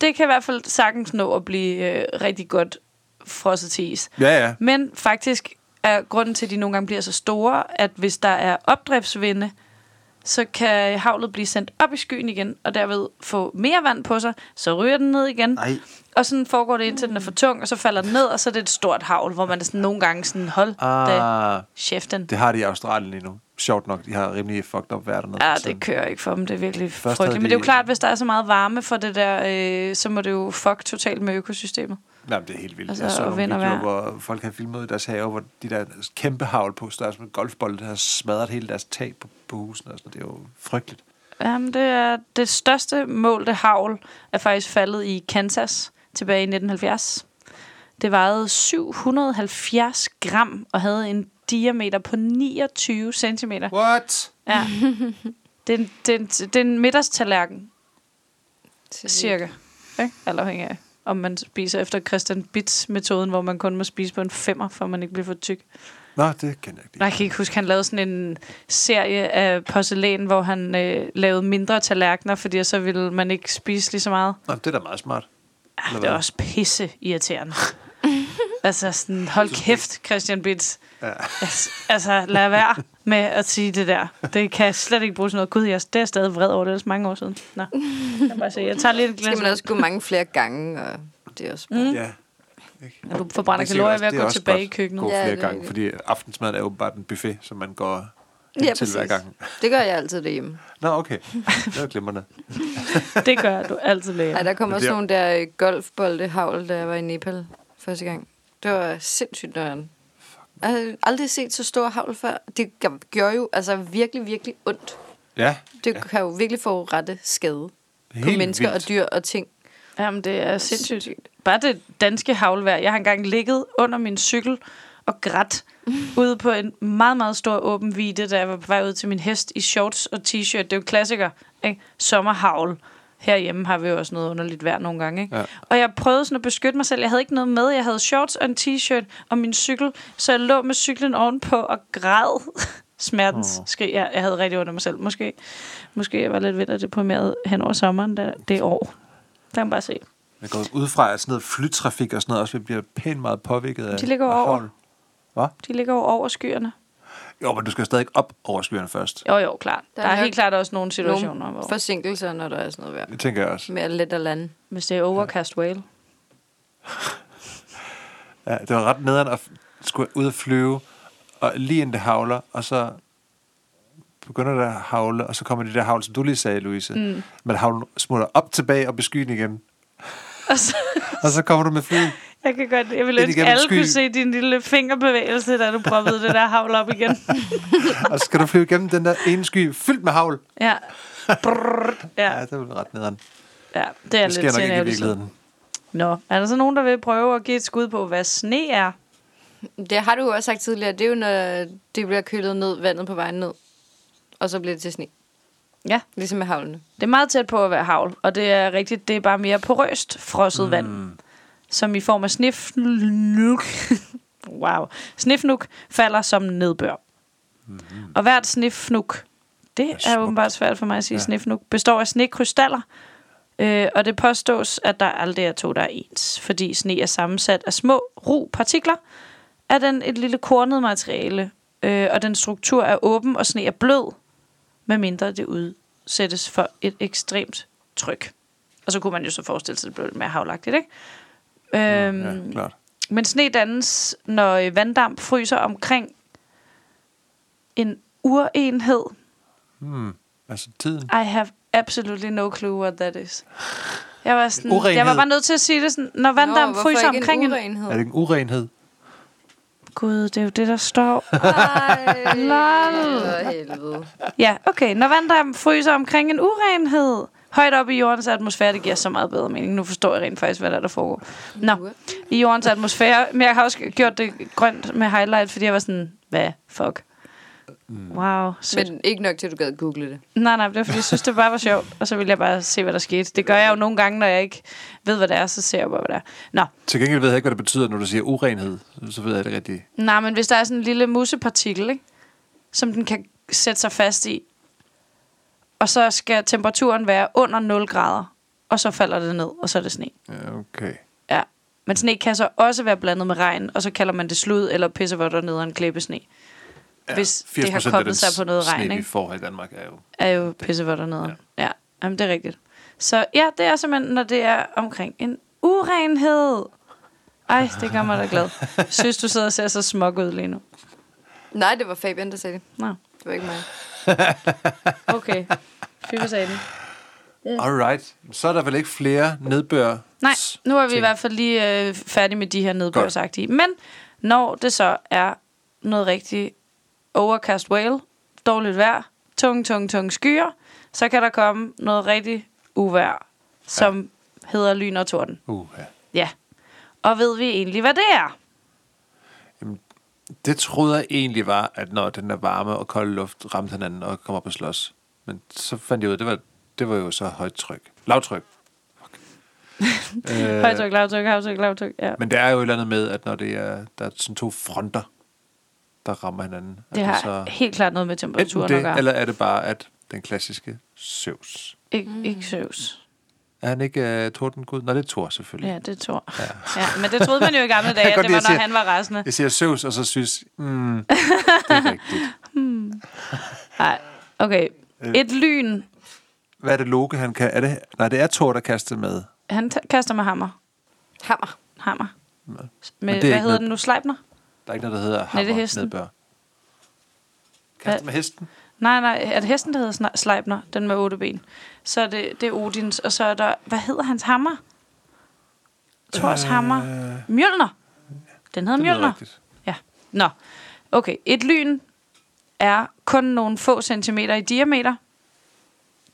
det kan i hvert fald sagtens nå at blive øh, rigtig godt frosset til is. ja, ja. Men faktisk er grunden til, at de nogle gange bliver så store, at hvis der er opdriftsvinde, så kan havlet blive sendt op i skyen igen, og derved få mere vand på sig, så ryger den ned igen. Nej. Og sådan foregår det indtil den er for tung, og så falder den ned, og så er det et stort havl, hvor man er sådan nogle gange sådan, hold da Ah, cheften. det har de i Australien lige nu. Sjovt nok, de har rimelig fucked up vejr dernede. Ja, det kører ikke for dem. Det er virkelig Først frygteligt. havde Men det er jo de- klart, hvis der er så meget varme for det der, øh, så må det jo fuck totalt med økosystemet. Jamen, det er helt vildt. Altså, jeg så og nogle videoer, vejr. hvor folk havde filmet i deres have, hvor de der kæmpe havl på størrelse med golfbold, der har smadret hele deres tag på, på husene. Og sådan. Det er jo frygteligt. Jamen, det er det største målte havl er faktisk faldet i Kansas tilbage i 1970. Det vejede 770 gram og havde en diameter på 29 cm. What? Ja. Det er en, det er en, det er en middagstallerken, cirka. Ikke? Alt afhængig af, om man spiser efter Christian Bits-metoden, hvor man kun må spise på en femmer, for man ikke bliver for tyk. Nå, det kender jeg ikke. Nej, jeg kan ikke huske, han lavede sådan en serie af porcelæn, hvor han øh, lavede mindre tallerkener, fordi så ville man ikke spise lige så meget. Nå, det er da meget smart. Ah, det er også pisse irriterende. altså sådan, hold kæft, Christian Bits. Ja. Altså, altså, lad være med at sige det der. Det kan jeg slet ikke bruge sådan noget. Gud, jeg det er stadig vred over. Det er ellers mange år siden. Nå, jeg, bare sige, jeg tager lidt et Så skal glas. man også gå mange flere gange, og det er også bare... Mm. Ja. Og du forbrænder Det kalorier også- ved at det er gå tilbage i køkkenet. Gå Ja, flere det er gange, fordi aftensmaden er jo bare en buffet, som man går Ja, ja, til hver gang. Det gør jeg altid derhjemme. Nå, okay. Det er glimrende. Det gør du altid læge. Ej, der kom Men også det er- nogle der øh, golfbolde havl, da jeg var i Nepal første gang. Det var sindssygt nøjeren. Jeg har aldrig set så stor havl før. Det gør- gjorde jo altså virkelig, virkelig ondt. Ja, Det ja. kan jo virkelig få rette skade helt på mennesker vildt. og dyr og ting. Jamen, det er sindssygt. Bare det danske havlvejr. Jeg har engang ligget under min cykel og grædt ude på en meget, meget stor åben vide, da jeg var på vej ud til min hest i shorts og t-shirt. Det er jo klassiker, ikke? Sommerhavl. Herhjemme har vi jo også noget underligt vejr nogle gange, ikke? Ja. Og jeg prøvede sådan at beskytte mig selv. Jeg havde ikke noget med. Jeg havde shorts og en t-shirt og min cykel, så jeg lå med cyklen ovenpå og græd smertens Åh. skrig. Jeg, jeg havde rigtig af mig selv. Måske, måske jeg var lidt ved at deprimeret hen over sommeren der, det år. Der kan man bare se. Jeg går ud fra, at sådan noget flytrafik og sådan noget også bliver pænt meget påvirket af De ligger af over. Hvad? De ligger over skyerne. Jo, men du skal stadig op over skyerne først. Jo, jo, klart. Der, Der der er er helt klart også nogle situationer, Nogle hvor forsinkelser, når der er sådan noget vejr. Det tænker jeg også. Mere let at lande. hvis det er overcast whale. Ja, det var ret nederen at skulle ud og flyve, og lige inden det havler, og så begynder det at havle, og så kommer de der havl, som du lige sagde, Louise. Mm. Men havlen smutter op tilbage og i skyen igen. Og så, Og så kommer du med fly. Jeg kan godt, jeg vil ønske, alle sky. kunne se din lille fingerbevægelse, da du proppede det der havl op igen. og så skal du flyve igennem den der ene sky, fyldt med havl. Ja. Brrr. Ja, Ja, det er ret nederen. ja, det er Det sker lidt nok ikke i virkeligheden. Nå, er der så nogen, der vil prøve at give et skud på, hvad sne er? Det har du jo også sagt tidligere. Det er jo, når det bliver kølet ned, vandet på vejen ned. Og så bliver det til sne. Ja, Ligesom med havlene. det er meget tæt på at være havl, og det er rigtigt, det er bare mere porøst frosset mm. vand, som i form af snifnuk, wow, snifnuk falder som nedbør. Mm. Og hvert snifnuk, det er er, åbenbart svært for mig at sige Ja. ja. snifnuk, består af snekrystaller, øh, og det påstås, at der aldrig er to, der er ens, fordi sne er sammensat af små ru partikler, er den et lille kornet materiale, øh, og den struktur er åben, og sne er blød, medmindre det udsættes for et ekstremt tryk. Og så kunne man jo så forestille sig, at det blev lidt mere havlagtigt, ikke? Øhm, Ja, klart. men sne dannes, når øh, vanddamp fryser omkring en urenhed. Hmm. Altså tiden. I have absolutely no clue what that is. Jeg var, sådan, Urenhed. jeg var bare nødt til at sige det sådan, når vanddamp hvorfor fryser omkring en en... urenhed? Er det en urenhed? Gud, det er jo det, der står. Ej, Lol. for helvede. Ja, okay. Når vanddamp fryser omkring en urenhed, højt op i jordens atmosfære, det giver så meget bedre mening. Nu forstår jeg rent faktisk, hvad der, er, der foregår. Nå, i jordens atmosfære. Men jeg har også gjort det grønt med highlight, fordi jeg var sådan, hvad fuck? Wow, sødt. Men ikke nok til, at du gad google det. Nej, nej, det var fordi, jeg synes, det bare var sjovt. Og så ville jeg bare se, hvad der skete. Det gør jeg jo nogle gange, når jeg ikke ved, hvad det er, så ser jeg bare, hvad det er. Nå, Til gengæld ved jeg ikke, hvad det betyder, når du siger urenhed. Så ved jeg det rigtigt. nej, men hvis der er sådan en lille musepartikel, ikke? som den kan sætte sig fast i, og så skal temperaturen være under 0 grader, og så falder det ned, og så er det sne. Ja, okay. Ja. Men sne kan så også være blandet med regn, og så kalder man det slud eller pissevotter ned en klippe sne. ja, hvis 80% det har koblet sig på noget sne, regn. vi Ikke? får i Danmark, er jo... er jo pissevådt dernede. Ja. ja, jamen det er rigtigt. Så ja, det er simpelthen, når det er omkring en urenhed. Ej, det gør mig da glad. Synes, du sidder og ser så smuk ud lige nu. Nej, det var Fabian, der sagde det. Nå, Det var ikke mig. okay. Fy for sagde den. Alright. Så er der vel ikke flere nedbør... Nej, nu er vi i ting. hvert fald lige øh, færdige med de her nedbørsagtige. Men når det så er noget rigtig overcast whale, dårligt vejr, tung, tung, tung skyer, så kan der komme noget rigtig uvejr, som ja. hedder lyn og torden. Uh, ja. Ja. Og ved vi egentlig, hvad det er? Det troede jeg egentlig var, at når den der varme og kolde luft ramte hinanden og kom op og slås. Men så fandt jeg ud af, at det var, det var jo så højt tryk. Lavtryk. Øh, Højtryk, lavtryk, højtryk, lavtryk. Ja. men det er jo et eller andet med, at når det er, der er sådan to fronter, der rammer hinanden. at Det har så, helt klart noget med temperaturen at det, gøre. eller er det bare, at den klassiske søvs. Ik- ikke søvs. Er han ikke uh, tordengud? Nå, det er Thor selvfølgelig. Ja, det tror jeg. Ja. ja. Men det troede man jo i gamle dage, at det var, når jeg han var rasende. Jeg siger søvs, og så synes, mm, det er rigtigt. Nej, okay. Øh. Et lyn. Hvad er det Loke, han kan? Er det, nej, det er Thor, der kaster med. Han t- kaster med hammer. Hammer. Hammer. Men Med, det er hvad hedder noget- den nu? Sleipner? Der er ikke noget, der hedder Nej, det er hammer hesten. nedbør. Kaster med hesten? Nej, nej, er det hesten, der hedder Sleipner? Den med otte ben. Så er det, det er Odins, og så er der, hvad hedder hans hammer? Thors øh, hammer. Mjølner. Den hedder Mjølner. rigtigt. Ja. Nå. Okay, et lyn er kun nogle få centimeter i diameter.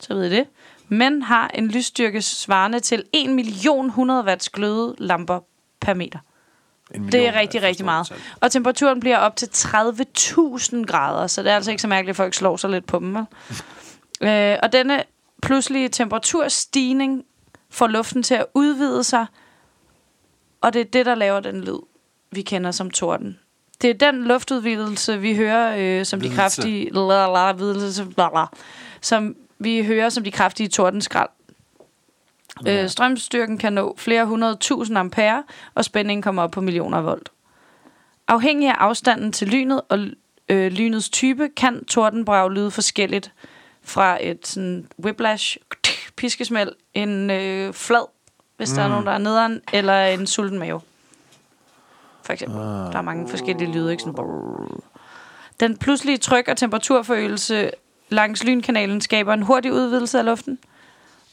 Så ved I det. Men har en lysstyrke svarende til 1 million 100 watts glødelamper per meter. En million Det er rigtig, rigtig meget. Og temperaturen bliver op til 30.000 grader, så det er altså ikke så mærkeligt, at folk slår sig lidt på dem. Vel? øh, og denne pludselige temperaturstigning får luften til at udvide sig, og det er det, der laver den lyd, vi kender som torden. Det er den luftudvidelse, vi hører øh, som de Videlse. kraftige... Lala, videlse, lala, som vi hører som de kraftige tordenskrald. Øh, strømstyrken kan nå flere hundrede tusind ampere, og spændingen kommer op på millioner volt. Afhængig af afstanden til lynet og øh, lynets type, kan tordenbrag lyde forskelligt fra et sådan whiplash, piskesmæld, en øh, flad, hvis mm. der er nogen, der er nederen, eller en sulten mave. For eksempel. Ah. Der er mange forskellige lyde, ikke? Sådan, brrr. Den pludselige tryk- og temperaturforøgelse langs lynkanalen skaber en hurtig udvidelse af luften,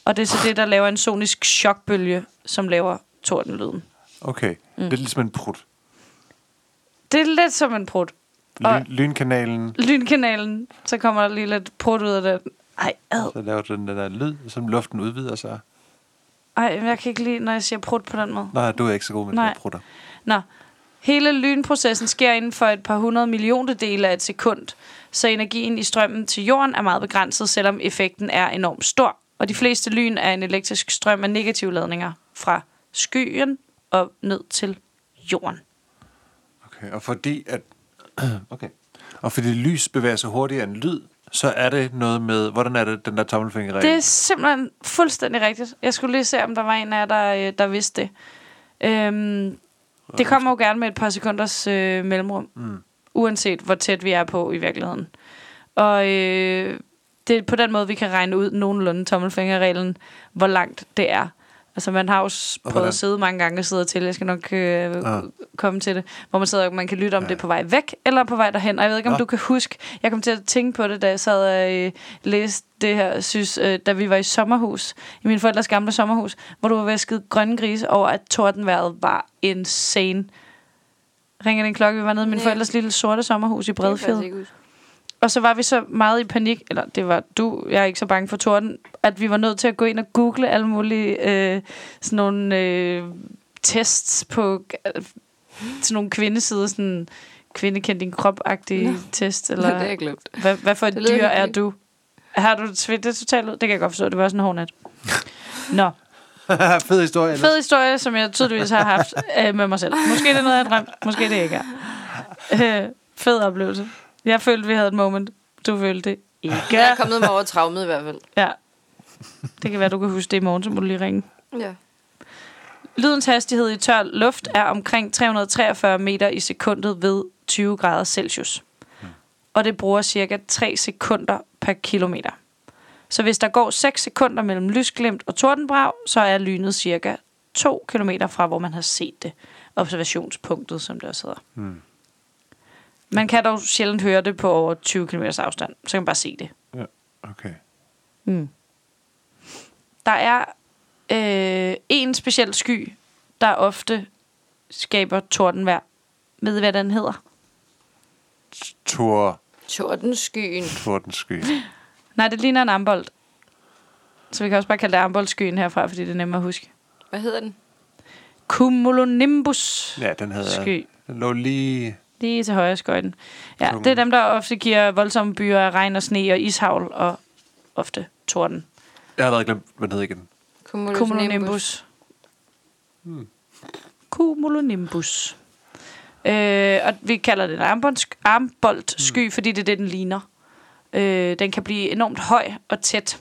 og det er så det, der laver en sonisk chokbølge, som laver tordenlyden. Okay, mm. det er ligesom en prut. Det er lidt som en prut. Lyn, lynkanalen, Lynkanalen, så kommer der lige lidt prut ud af den. Ej, ad. så laver den den der lyd, som luften udvider sig. Ej, men jeg kan ikke lide, når jeg siger prut på den måde. Nej, du er ikke så god med Nej. Nej. prutter. Nå, hele lynprocessen sker inden for et par hundrede millioner dele af et sekund, så energien i strømmen til jorden er meget begrænset, selvom effekten er enormt stor. Og de fleste lyn er en elektrisk strøm af negative ladninger fra skyen og ned til jorden. Okay, og fordi at... Okay. Og fordi lys bevæger sig hurtigere end lyd, så er det noget med... Hvordan er det, den der tommelfingerregel? Det er simpelthen fuldstændig rigtigt. Jeg skulle lige se, om der var en af jer, der, øh, der vidste det. Øhm, det kommer jo gerne med et par sekunders øh, mellemrum. Mm. Uanset hvor tæt vi er på i virkeligheden. Og øh, det er på den måde, vi kan regne ud nogenlunde tommelfingerreglen, hvor langt det er. Altså man har jo prøvet hvordan? at sidde mange gange og sidde til. Jeg skal nok øh, Ah. komme til det. Hvor man sidder og man kan lytte om Ja. det er på vej væk, eller på vej derhen. Og jeg ved ikke, om Nå. du kan huske. Jeg kom til at tænke på det, da jeg sad og øh, læste det her, synes, øh, da vi var i sommerhus. I min forældres gamle sommerhus. Hvor du var ved at skide grønne grise over, at tordenvejret var insane. Ringer den klokke? Vi var nede i min Nej. forældres lille sorte sommerhus i Det kan jeg Bredfjed. huske. Og så var vi så meget i panik, eller det var du, jeg er ikke så bange for torden, at vi var nødt til at gå ind og google alle mulige øh, sådan nogle øh, tests på øh, sådan nogle kvindesider, sådan kvinde kendt din krop-agtige Nå. test, Eller... det er jeg glemt. hvad, hvad for et dyr er hyggeligt. du? Har du svedt det totalt ud? Det kan jeg godt forstå, det var sådan en hårdnat. Nå, Fed historie. fed historie, som jeg tydeligvis har haft øh, med mig selv. Måske det er noget, jeg har drømt, måske det ikke er. Øh, fed oplevelse. Jeg følte, vi havde et moment. Du følte det ikke. Jeg er kommet mig over traumet i hvert fald. Ja. Det kan være, du kan huske det i morgen, så må du lige ringe. Ja. Lydens hastighed i tør luft er omkring 343 meter i sekundet ved 20 grader Celsius. og det bruger cirka 3 sekunder per kilometer. Så hvis der går 6 sekunder mellem lysglimt og tordenbrag, så er lynet cirka 2 km fra, hvor man har set det. Observationspunktet, som det også hedder. Hmm. Man kan dog sjældent høre det på over 20 km afstand. Så kan man bare se det. Okay. Mm. Der er øh, en speciel sky, der ofte skaber tordenvejr. Ved I, hvad den hedder? Tor, Tordenskyen. tordensky. Nej, det ligner en ambold. Så vi kan også bare kalde det amboldskyen herfra, fordi det er nemmere at huske. Hvad hedder den? Cumulonimbus Ja, den havde... sky. Den lå lige... Lige til højre skøjten. Ja, Cum- det er dem, der ofte giver voldsomme byer af regn og sne og ishavl og ofte torden. Jeg har allerede glemt, hvad den hed igen. Cumulonimbus. Cumulonimbus. Øh, og vi kalder det en armboldsk- armboldsky, mm. fordi det er det, den ligner. Øh, den kan blive enormt høj og tæt.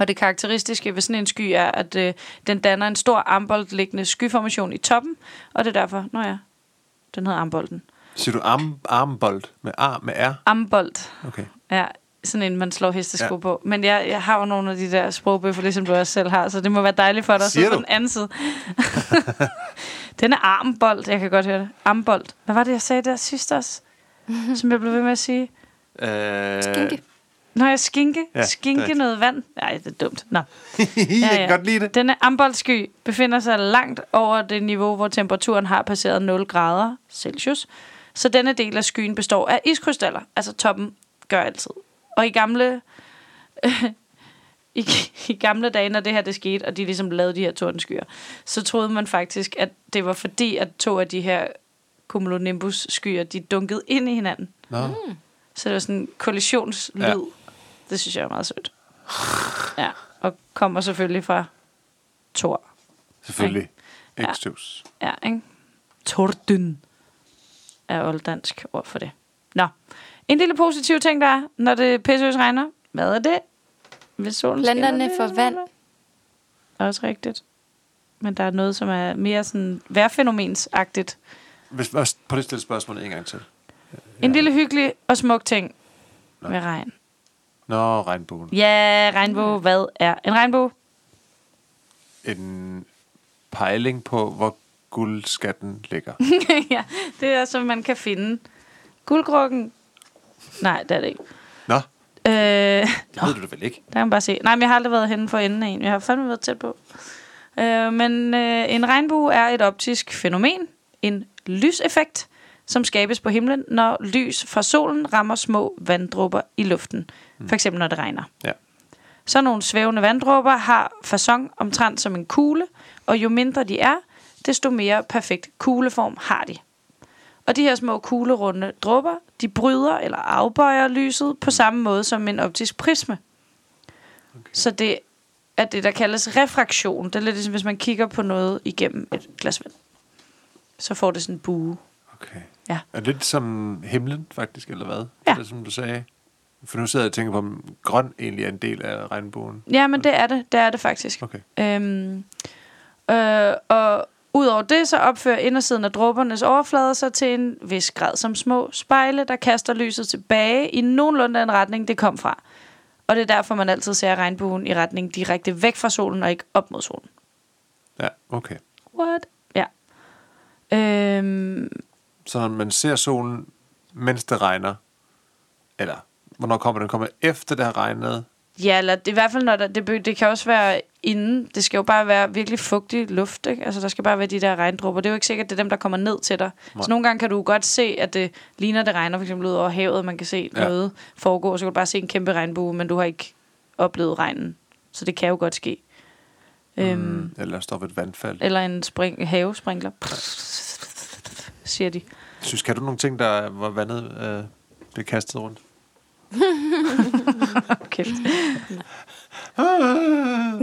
Og det karakteristiske ved sådan en sky er, at øh, den danner en stor armboldliggende skyformation i toppen, og det er derfor, nå ja, den hedder armbolden. Siger du arm, armbold med, ar, med R? Armbold, Okay. ja, sådan en, man slår hestesko Ja. på. Men jeg, jeg har jo nogle af de der sprogbøffer, ligesom du også selv har, så det må være dejligt for dig at Siger sidde på den anden side. den er armbold, jeg kan godt høre det. Armbold. Hvad var det, jeg sagde der sidst også? Som jeg blev ved med at sige. Øh, Skinke. Nå, jeg skinke. Ja, Ja, skinke noget vand. Nej, det er dumt. Nå. jeg Ja, kan ja. godt lide det. Denne amboldsky befinder sig langt over det niveau, hvor temperaturen har passeret 0 grader Celsius. Så denne del af skyen består af iskrystaller. Altså toppen gør altid. Og i gamle, i, i gamle dage, når det her det skete, og de ligesom lavede de her tordenskyer, så troede man faktisk, at det var fordi, at to af de her cumulonimbus-skyer, de dunkede ind i hinanden. Nå. Så det var sådan en kollisionslyd. Ja. Det synes jeg er meget sødt. Ja, og kommer selvfølgelig fra Thor. Selvfølgelig. Ja. Ja, ikke? Torden er olddansk ord for det. Nå. En lille positiv ting, der er, når det pissøs regner. Hvad er det? Hvis solen Planterne det er får vand. Også rigtigt. Men der er noget, som er mere sådan vejrfænomensagtigt. Hvis, hvis, på det stille spørgsmål en gang til. En lille hyggelig og smuk ting Nå. med regn. Nå, regnbuen. Ja, regnbue. Hvad er en regnbue? En pejling på, hvor guldskatten ligger. ja, det er, som man kan finde. Guldkrukken? Nej, det er det ikke. Nå, Øh, det ved du da vel ikke. Der kan man bare se. Nej, men jeg har aldrig været henne for enden af en. Jeg har fandme været tæt på. Øh, men øh, en regnbue er et optisk fænomen, en lyseffekt, som skabes på himlen, når lys fra solen rammer små vanddråber i luften. For eksempel når det regner. Ja. Så nogle svævende vanddråber har fasong omtrent som en kugle, og jo mindre de er, desto mere perfekt kugleform har de. Og de her små kuglerunde dråber, de bryder eller afbøjer lyset på samme måde som en optisk prisme. Okay. Så det er det, der kaldes refraktion. Det er lidt ligesom, hvis man kigger på noget igennem et glas vand. Så får det sådan en bue. Okay. Ja. Er det lidt som himlen, faktisk, eller hvad? Ja. Det, som du sagde. For nu sidder jeg og tænker på, om grøn egentlig er en del af regnbuen. Ja, men det er det. Det er det faktisk. Okay. Øhm, øh, og udover det, så opfører indersiden af dråbernes overflader sig til en vis grad som små spejle, der kaster lyset tilbage i nogenlunde den retning, det kom fra. Og det er derfor, man altid ser regnbuen i retning direkte væk fra solen og ikke op mod solen. Ja, okay. What? Ja. Øhm, Så man ser solen, mens det regner, eller hvornår kommer den? Kommer efter det har regnet? ja, eller det, i hvert fald, når der, det, det kan også være inden. Det skal jo bare være virkelig fugtig luft, ikke? Altså, der skal bare være de der regndråber. Det er jo ikke sikkert, det er dem, der kommer ned til dig. Nej. Så nogle gange kan du godt se, at det ligner, det regner for eksempel ud over havet. Man kan se Ja. ja. noget foregå, så kan du bare se en kæmpe regnbue, men du har ikke oplevet regnen. Så det kan jo godt ske. Øhm, Mm, eller står ved et vandfald. eller en spring, havesprinkler. Siger de. Synes, kan du nogle ting, der var vandet øh, blev kastet rundt? Kæft.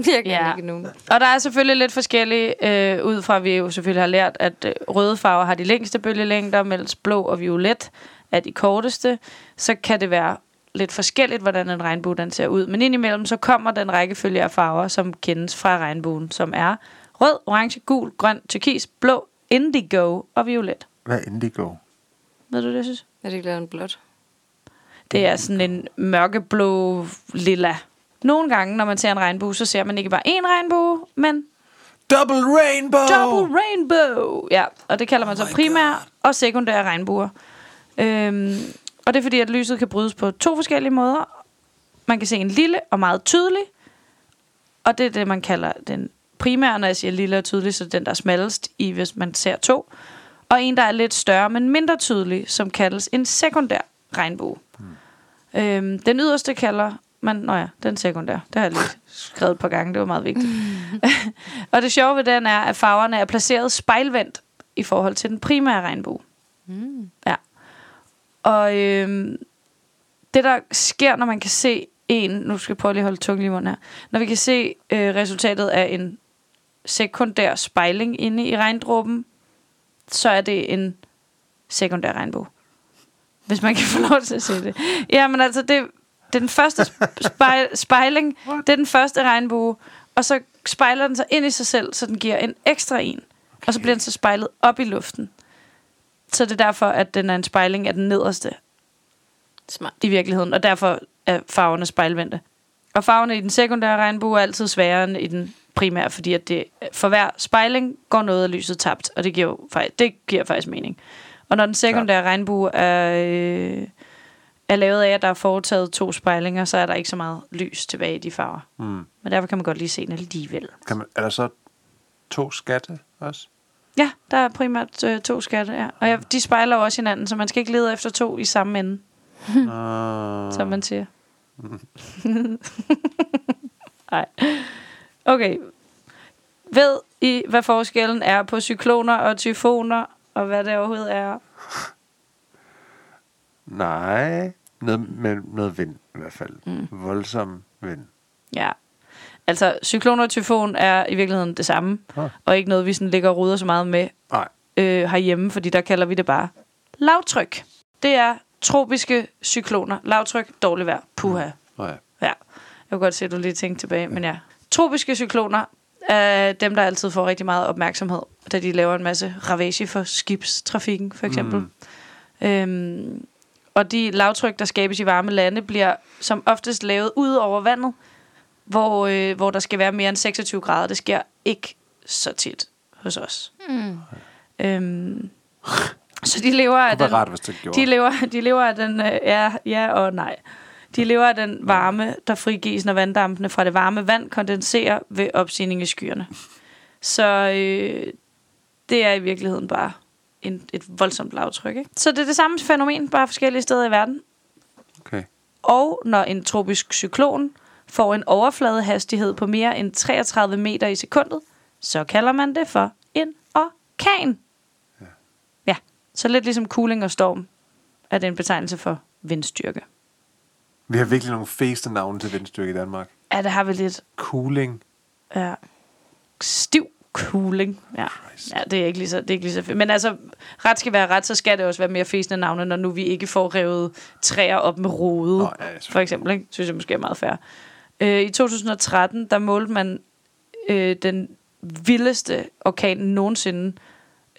Jeg kan Ja. ikke nogen. Og der er selvfølgelig lidt forskellige, øh, ud fra at vi jo selvfølgelig har lært, at øh, røde farver har de længste bølgelængder, mens blå og violet er de korteste. Så kan det være lidt forskelligt, hvordan en regnbue den ser ud. Men indimellem så kommer den rækkefølge af farver, som kendes fra regnbuen, som er rød, orange, gul, grøn, turkis, blå, indigo og violet. Hvad er indigo? Ved du det, jeg synes? Er det ikke lavet en blåt? Det er sådan en mørkeblå lilla. Nogle gange, når man ser en regnbue, så ser man ikke bare én regnbue, men Double rainbow! double rainbow. Ja, og det kalder man så Oh my primær og sekundære regnbuer. Øhm, og det er fordi, at lyset kan brydes på to forskellige måder. Man kan se en lille og meget tydelig, og det er det, man kalder den primære, når jeg siger lille og tydelig, så den, der er smallest i, hvis man ser to. Og en, der er lidt større, men mindre tydelig, som kaldes en sekundær regnbue. Øhm, den yderste kalder man... Nå ja, den sekundær. Det har jeg lige skrevet et par gange. Det var meget vigtigt. og det sjove ved den er, at farverne er placeret spejlvendt i forhold til den primære regnbue. Mm. Ja. Og øhm, det, der sker, når man kan se en... Nu skal jeg prøve lige at holde tungen i munden her. Når vi kan se øh, resultatet af en sekundær spejling inde i regndråben, så er det en sekundær regnbue. Hvis man kan få lov til at se det. Ja, men altså, det, det er den første spejl, spejling. Det er den første regnbue. Og så spejler den sig ind i sig selv, så den giver en ekstra en. Okay. Og så bliver den så spejlet op i luften. Så det er derfor, at den er en spejling af den nederste Smart. i virkeligheden, og derfor er farverne spejlvendte. Og farverne i den sekundære regnbue er altid sværere end i den primære, fordi at det, for hver spejling går noget af lyset tabt, og det giver, jo, faktisk- det giver faktisk mening. Og når den sekundære regnbue er, øh, er lavet af, at der er foretaget to spejlinger, så er der ikke så meget lys tilbage i de farver. Mm. Men derfor kan man godt lige se den alligevel. Kan man, er der så to skatte også? Ja, der er primært øh, to skatte, ja. Og ja, de spejler jo også hinanden, så man skal ikke lede efter to i samme ende, Uh, som man siger. Nej. Okay. Ved I, hvad forskellen er på cykloner og tyfoner, og hvad det overhovedet er? nej. Noget, med noget vind i hvert fald. Mm. Voldsom vind. Ja. Altså, cyklon og tyfon er i virkeligheden det samme, Ah. og ikke noget, vi sådan ligger og ruder så meget med Nej. øh, herhjemme, fordi der kalder vi det bare lavtryk. Det er tropiske cykloner. Lavtryk, dårligt vejr. Puha. Nå ja. Ja, jeg kunne godt se, at du lige tænkte tilbage, men ja. Tropiske cykloner er dem, der altid får rigtig meget opmærksomhed, da de laver en masse ravage for skibstrafikken, for eksempel. Mm. Øhm, og de lavtryk, der skabes i varme lande, bliver som oftest lavet ud over vandet, hvor, øh, hvor der skal være mere end 26 grader. Det sker ikke så tit hos os. Mm. Øhm, så de lever af den, rart, hvis det gjorde. de lever, de lever af den, øh, ja, ja og nej. De lever af den varme, der frigives, når vanddampene fra det varme vand kondenserer ved opstigning i skyerne. Så øh, det er i virkeligheden bare en, et voldsomt lavtryk. Ikke? Så det er det samme fænomen, bare forskellige steder i verden. Okay. Og når en tropisk cyklon får en overfladehastighed på mere end 33 meter i sekundet, så kalder man det for en orkan. Ja. ja. Så lidt ligesom cooling og storm er det en betegnelse for vindstyrke. Vi har virkelig nogle fæste navne til vindstyrke i Danmark. Ja, det har vi lidt. Cooling. Ja. Stiv cooling. Ja. ja, det er ikke lige så, det er ikke lige så fedt. Men altså, ret skal være ret, så skal det også være mere fæsende navne, når nu vi ikke får revet træer op med rode. Nå, ja, for eksempel. Ikke? Synes jeg måske er meget fair. Øh, I 2013, der målte man øh, den vildeste orkan nogensinde.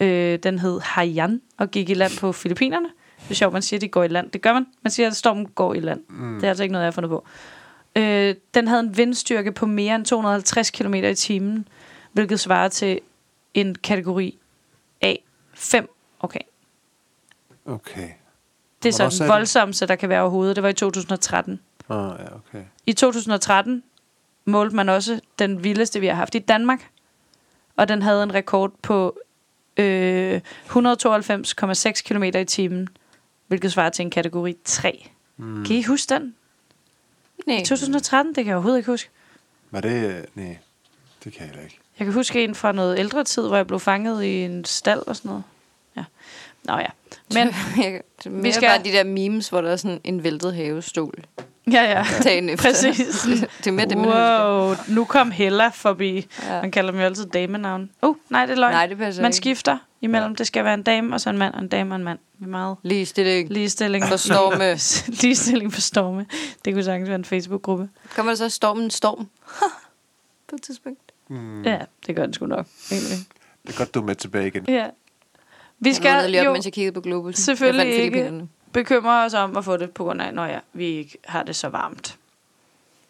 Øh, den hed Haiyan og gik i land på Filippinerne. Det er sjovt, man siger, at de går i land. Det gør man. Man siger, at stormen går i land. Mm. Det er altså ikke noget, jeg har fundet på. Øh, den havde en vindstyrke på mere end 250 km i timen, hvilket svarer til en kategori A5 orkan. Okay. Det er Hvornår så du? voldsomste, der kan være overhovedet. Det var i 2013. Åh, oh, ja, okay. I 2013 målte man også den vildeste, vi har haft i Danmark. Og den havde en rekord på øh, 192,6 km i timen, hvilket svarer til en kategori 3. Mm. Kan I huske den? Nej. I 2013, det kan jeg overhovedet ikke huske. Var det... Nej, det kan jeg heller ikke. Jeg kan huske en fra noget ældre tid, hvor jeg blev fanget i en stald og sådan noget. Ja. Nå ja. Men, Jeg, det er mere Vi skal- bare de der memes, hvor der er sådan en væltet havestol ja ja. dagen efter. Præcis. det er mere det, man husker. Wow, nu kom Hella forbi. Ja. Man kalder dem jo altid damenavn. Uh, nej, det er løgn. Nej, det passer Man ikke. skifter imellem. Det skal være en dame, og så en mand, og en dame og en mand. Vi er meget Ligestilling. ligestilling. For storme. ligestilling for storme. Det kunne sagtens være en Facebook-gruppe. Kommer der så stormen storm? På et tidspunkt. Mm. Ja, det gør den sgu nok, egentlig. Det er godt, du er med tilbage igen. Ja. Vi skal lige op, jo mens jeg kiggede på Globus. selvfølgelig jeg fandt ikke Filippinerne. Bekymrer os om at få det, på grund af, når ja, vi ikke har det så varmt.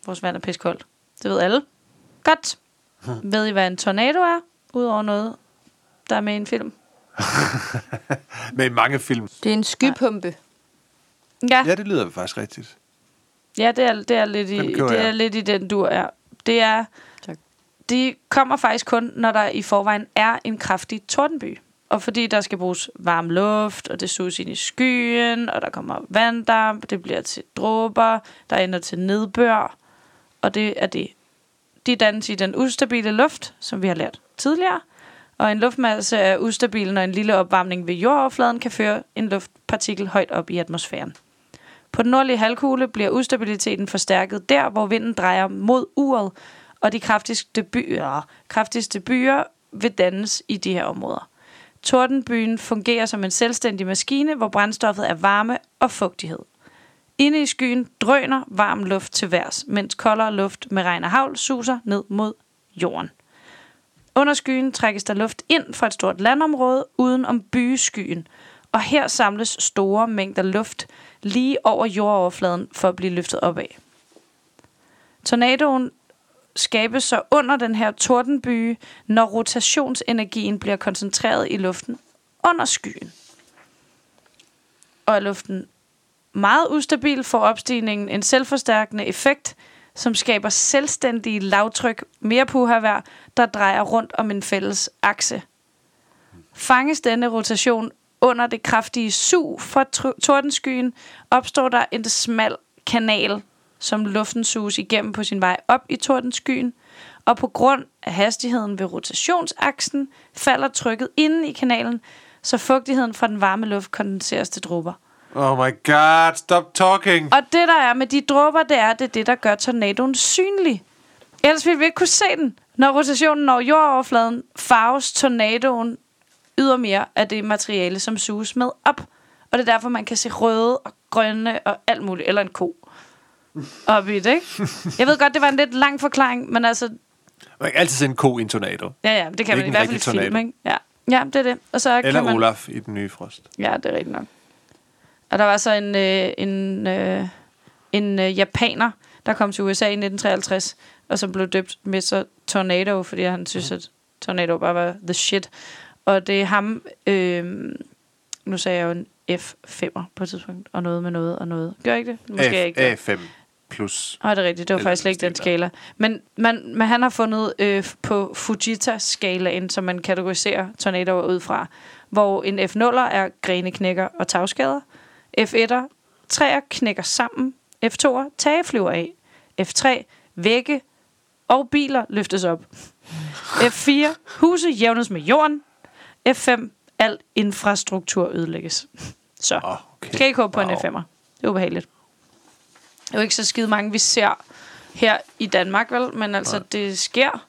Vores vand er piskoldt. Det ved alle. Godt. ved I, hvad en tornado er? Udover noget, der er med i en film. Med mange film. Det er en skypumpe. Ja, Ja, det lyder faktisk rigtigt. ja det, er, det, er lidt i, det er jeg. lidt i den dur, ja. Det er... Tak. De kommer faktisk kun, når der i forvejen er en kraftig tordenby. Og fordi der skal bruges varm luft, og det suges ind i skyen, og der kommer vanddamp, det bliver til dråber, der ender til nedbør, og det er det. De dannes i den ustabile luft, som vi har lært tidligere, og en luftmasse er ustabil, når en lille opvarmning ved jordoverfladen kan føre en luftpartikel højt op i atmosfæren. På den nordlige halvkugle bliver ustabiliteten forstærket der, hvor vinden drejer mod uret, og de kraftigste byer, kraftigste byer vil dannes i de her områder. Tordenbyen fungerer som en selvstændig maskine, hvor brændstoffet er varme og fugtighed. Inde i skyen drøner varm luft til værs, mens koldere luft med regn og havl suser ned mod jorden. Under skyen trækkes der luft ind fra et stort landområde uden om byeskyen, og her samles store mængder luft lige over jordoverfladen for at blive løftet opad. Tornadoen skabes så under den her tordenbyge, når rotationsenergien bliver koncentreret i luften under skyen. Og er luften meget ustabil, får opstigningen en selvforstærkende effekt, som skaber selvstændige lavtryk, mere puhavær, der drejer rundt om en fælles akse. Fanges denne rotation under det kraftige sug fra tordenskyen, opstår der en smal kanal, som luften suges igennem på sin vej op i tordenskyen, og på grund af hastigheden ved rotationsaksen falder trykket inde i kanalen, så fugtigheden fra den varme luft kondenseres til dråber. Oh my god, stop talking. Og det, der er med de dråber, det er, det er det, der gør tornadoen synlig. Ellers ville vi ikke kunne se den. Når rotationen når jordoverfladen, farves tornadoen ydermere af det materiale, som suges med op. Og det er derfor, man kan se røde og grønne og alt muligt. Eller en ko. Op i det, ikke? Jeg ved godt, det var en lidt lang forklaring, men altså... Man kan altid se en ko i en tornado. Ja, ja, det kan Ikke man i hvert fald i film, ikke? Ja. ja, det er det. Og så Eller kan man... Olaf i den nye frost. Ja, det er rigtigt nok. Og der var så en, øh, en, øh, en øh, japaner, der kom til USA i 1953, og som blev døbt Mr. Tornado, fordi han synes, at Tornado bare var the shit. Og det er ham, øh, nu sagde jeg jo en F5'er på et tidspunkt, og noget med noget og noget. Gør ikke det? Måske jeg ikke. A5 plus. Nej, det er rigtigt. Det var Eller faktisk ikke den skala. Men, man, men han har fundet øh, på Fujita-skalaen, som man kategoriserer tornadoer ud fra, hvor en F0'er er grene knækker og tagskader. F1'er, træer knækker sammen. F2'er, tage flyver af. F3, vægge og biler løftes op. F4, huse jævnes med jorden. F5, al infrastruktur ødelægges. Så. Oh, okay. Kan ikke håbe på en Wow. F5'er. Det er ubehageligt. Det er jo ikke så skide mange, vi ser her i Danmark, vel? Men altså, Nej. det sker.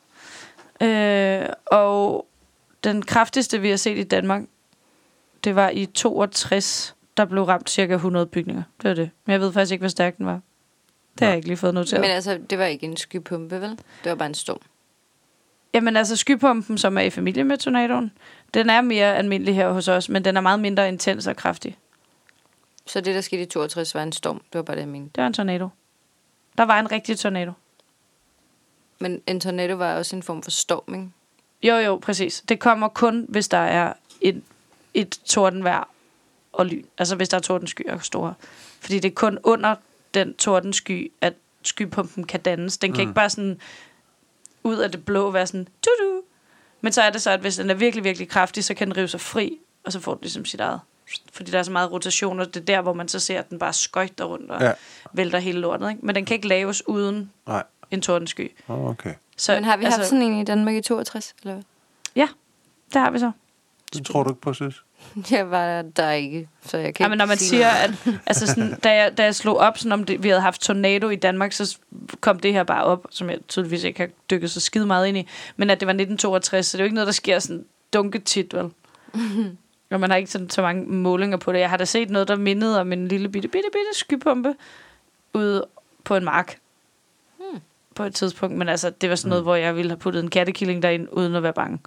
Øh, og den kraftigste, vi har set i Danmark, det var i 62, der blev ramt cirka 100 bygninger. Det var det. Men jeg ved faktisk ikke, hvor stærk den var. Det har jeg ikke lige fået noteret. Men altså, det var ikke en skypumpe, vel? Det var bare en storm. Jamen altså, skypumpen, som er i familie med tornadoen, den er mere almindelig her hos os, men den er meget mindre intens og kraftig. Så det, der skete i 62, var en storm. Det var bare det, jeg mente. Det var en tornado. Der var en rigtig tornado. Men en tornado var også en form for storm, ikke? Jo, jo, præcis. Det kommer kun, hvis der er et, et tordenvejr og lyn. Altså hvis der er tordenskyer store. Fordi det er kun under den tordensky, at skypumpen kan dannes. Den kan mm. ikke bare sådan ud af det blå være sådan, du Men så er det så, at hvis den er virkelig, virkelig kraftig, så kan den rive sig fri, og så får den ligesom sit eget. Fordi der er så meget rotation, og det er der, hvor man så ser, at den bare skøjter rundt og Ja. vælter hele lortet. Ikke? Men den kan ikke laves uden Nej. en tordensky. Oh, okay. Så, Men har vi altså, haft sådan en i Danmark i 62, eller hvad? Ja, det har vi så. Det tror du ikke på, synes? Jeg var der ikke, så jeg kan Ja, men når man sige siger, noget. at altså sådan, da, jeg, da jeg slog op, sådan om det, vi havde haft tornado i Danmark, så kom det her bare op, som jeg tydeligvis ikke har dykket så skide meget ind i, men at det var 1962, så det er jo ikke noget, der sker sådan dunketit, vel? Og man har ikke sådan, så mange målinger på det. Jeg har da set noget, der mindede om en lille bitte, bitte, bitte skypumpe ude på en mark. På et tidspunkt, men altså, det var sådan noget, hvor jeg ville have puttet en kattekilling derind, uden at være bange.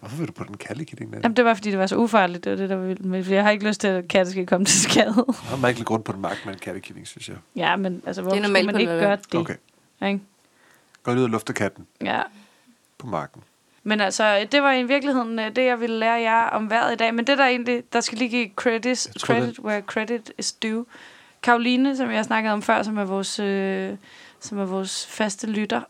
Hvorfor vil du på den kaldekitting der? Jamen, det var, fordi det var så ufarligt. Det var det, der var vildt med. Fordi jeg har ikke lyst til, at katte skal komme til skade. Jeg har ikke lidt grund på den mark med en kaldekitting, synes jeg. ja, men altså, hvorfor på man ikke gøre det? Okay. Ikke? Gå ud og lufte katten Ja. på marken. Men altså, det var i virkeligheden øh, det, jeg ville lære jer om vejret i dag. Men det der egentlig, der skal lige give credit, tror, credit where credit is due. Karoline, som jeg snakkede om før, som er vores, øh, som er vores faste lytter,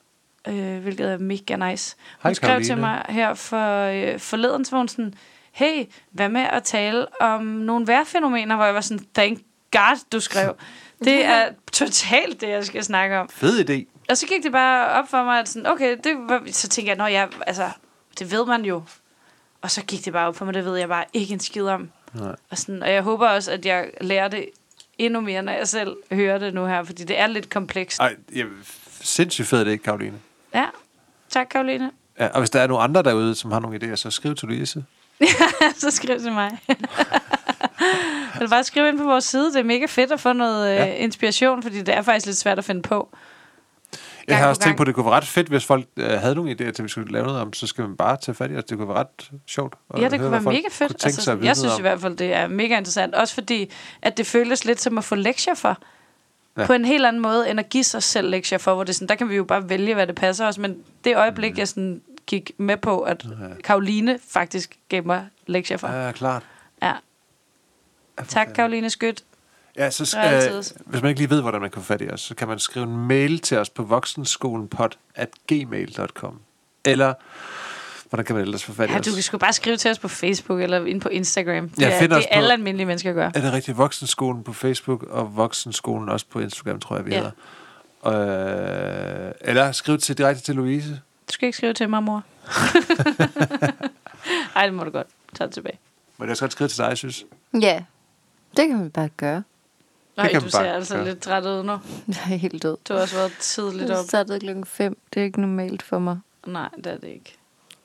øh, hvilket er mega nice. Hun Hej, skrev Caroline. til mig her for øh, forleden, så hun sådan, hey, hvad med at tale om nogle vejrfænomener, hvor jeg var sådan, thank God, du skrev. Det er totalt det, jeg skal snakke om. Fed idé. Og så gik det bare op for mig, at sådan, okay, det var, så tænkte jeg, når jeg, altså, det ved man jo. Og så gik det bare op for mig, det ved jeg bare ikke en skid om. Nej. Og, sådan, og jeg håber også, at jeg lærer det endnu mere, når jeg selv hører det nu her, fordi det er lidt komplekst. Ej, ja, sindssygt fed idé, Karoline. Ja, tak Karoline. Ja, og hvis der er nogle andre derude, som har nogle idéer, så skriv til Louise. så skriv til mig. Eller bare skriv ind på vores side. Det er mega fedt at få noget Ja. ja. inspiration, fordi det er faktisk lidt svært at finde på. Jeg har også tænkt på, at det kunne være ret fedt, hvis folk øh, havde nogle idéer til, at vi skulle lave noget om, så skal man bare tage fat i os. Det kunne være ret sjovt. Ja, det høre, kunne være mega fedt. Altså, jeg synes om. i hvert fald, det er mega interessant. Også fordi, at det føles lidt som at få lektier for. Ja. Ja. På en helt anden måde, end at give sig selv lektier for, hvor det sådan, der kan vi jo bare vælge, hvad det passer os. Men det øjeblik, Mm. jeg sådan gik med på, at Karoline faktisk gav mig lektier for. Ja, klart. Ja. Ja, Tak. Karoline Skyt. Ja, så altid. hvis man ikke lige ved, hvordan man kan få fat i os, så kan man skrive en mail til os på at gmail.com. Eller, hvordan kan man ellers få fat i Ja, os? du kan sgu bare skrive til os på Facebook eller ind på Instagram. Det Ja, er, det er på- alle almindelige mennesker gør. Er det rigtigt? Voksenskolen på Facebook og Voksenskolen også på Instagram, tror jeg, vi Ja. hedder. Øh, eller skriv til direkte til Louise. Du skal ikke skrive til mig, mor. Ej, det må du godt. Tag det tilbage. Men jeg skal skrive til dig, jeg synes. Ja, det kan man bare gøre. Nej, kan du ser altså gøre. lidt træt ud nu. Jeg er helt død. Du har også været tidligt Jeg op. startede klokken 5. Det er ikke normalt for mig. Nej, det er det ikke.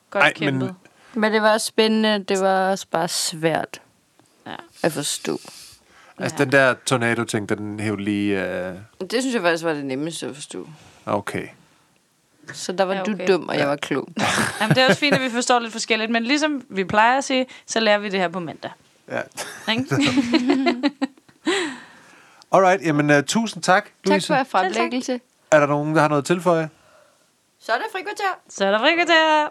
Godt Ej, kæmpet. men- Men... Det var spændende. Det var også bare svært Ja. at forstå. Altså, Ja. den der tornado-ting, den hævde lige... Øh, Det synes jeg faktisk var det nemmeste at forstå. okay. Så der var Ja, okay. du dum, og jeg var klog. Jamen, det er også fint, at vi forstår lidt forskelligt. Men ligesom vi plejer at sige, så lærer vi det her på mandag. Ja. Alright, jamen uh, tusind tak, tak Louise. for fremlæggelse. Er der nogen, der har noget at tilføje? Så er det frikvarter. så er der frikvarter.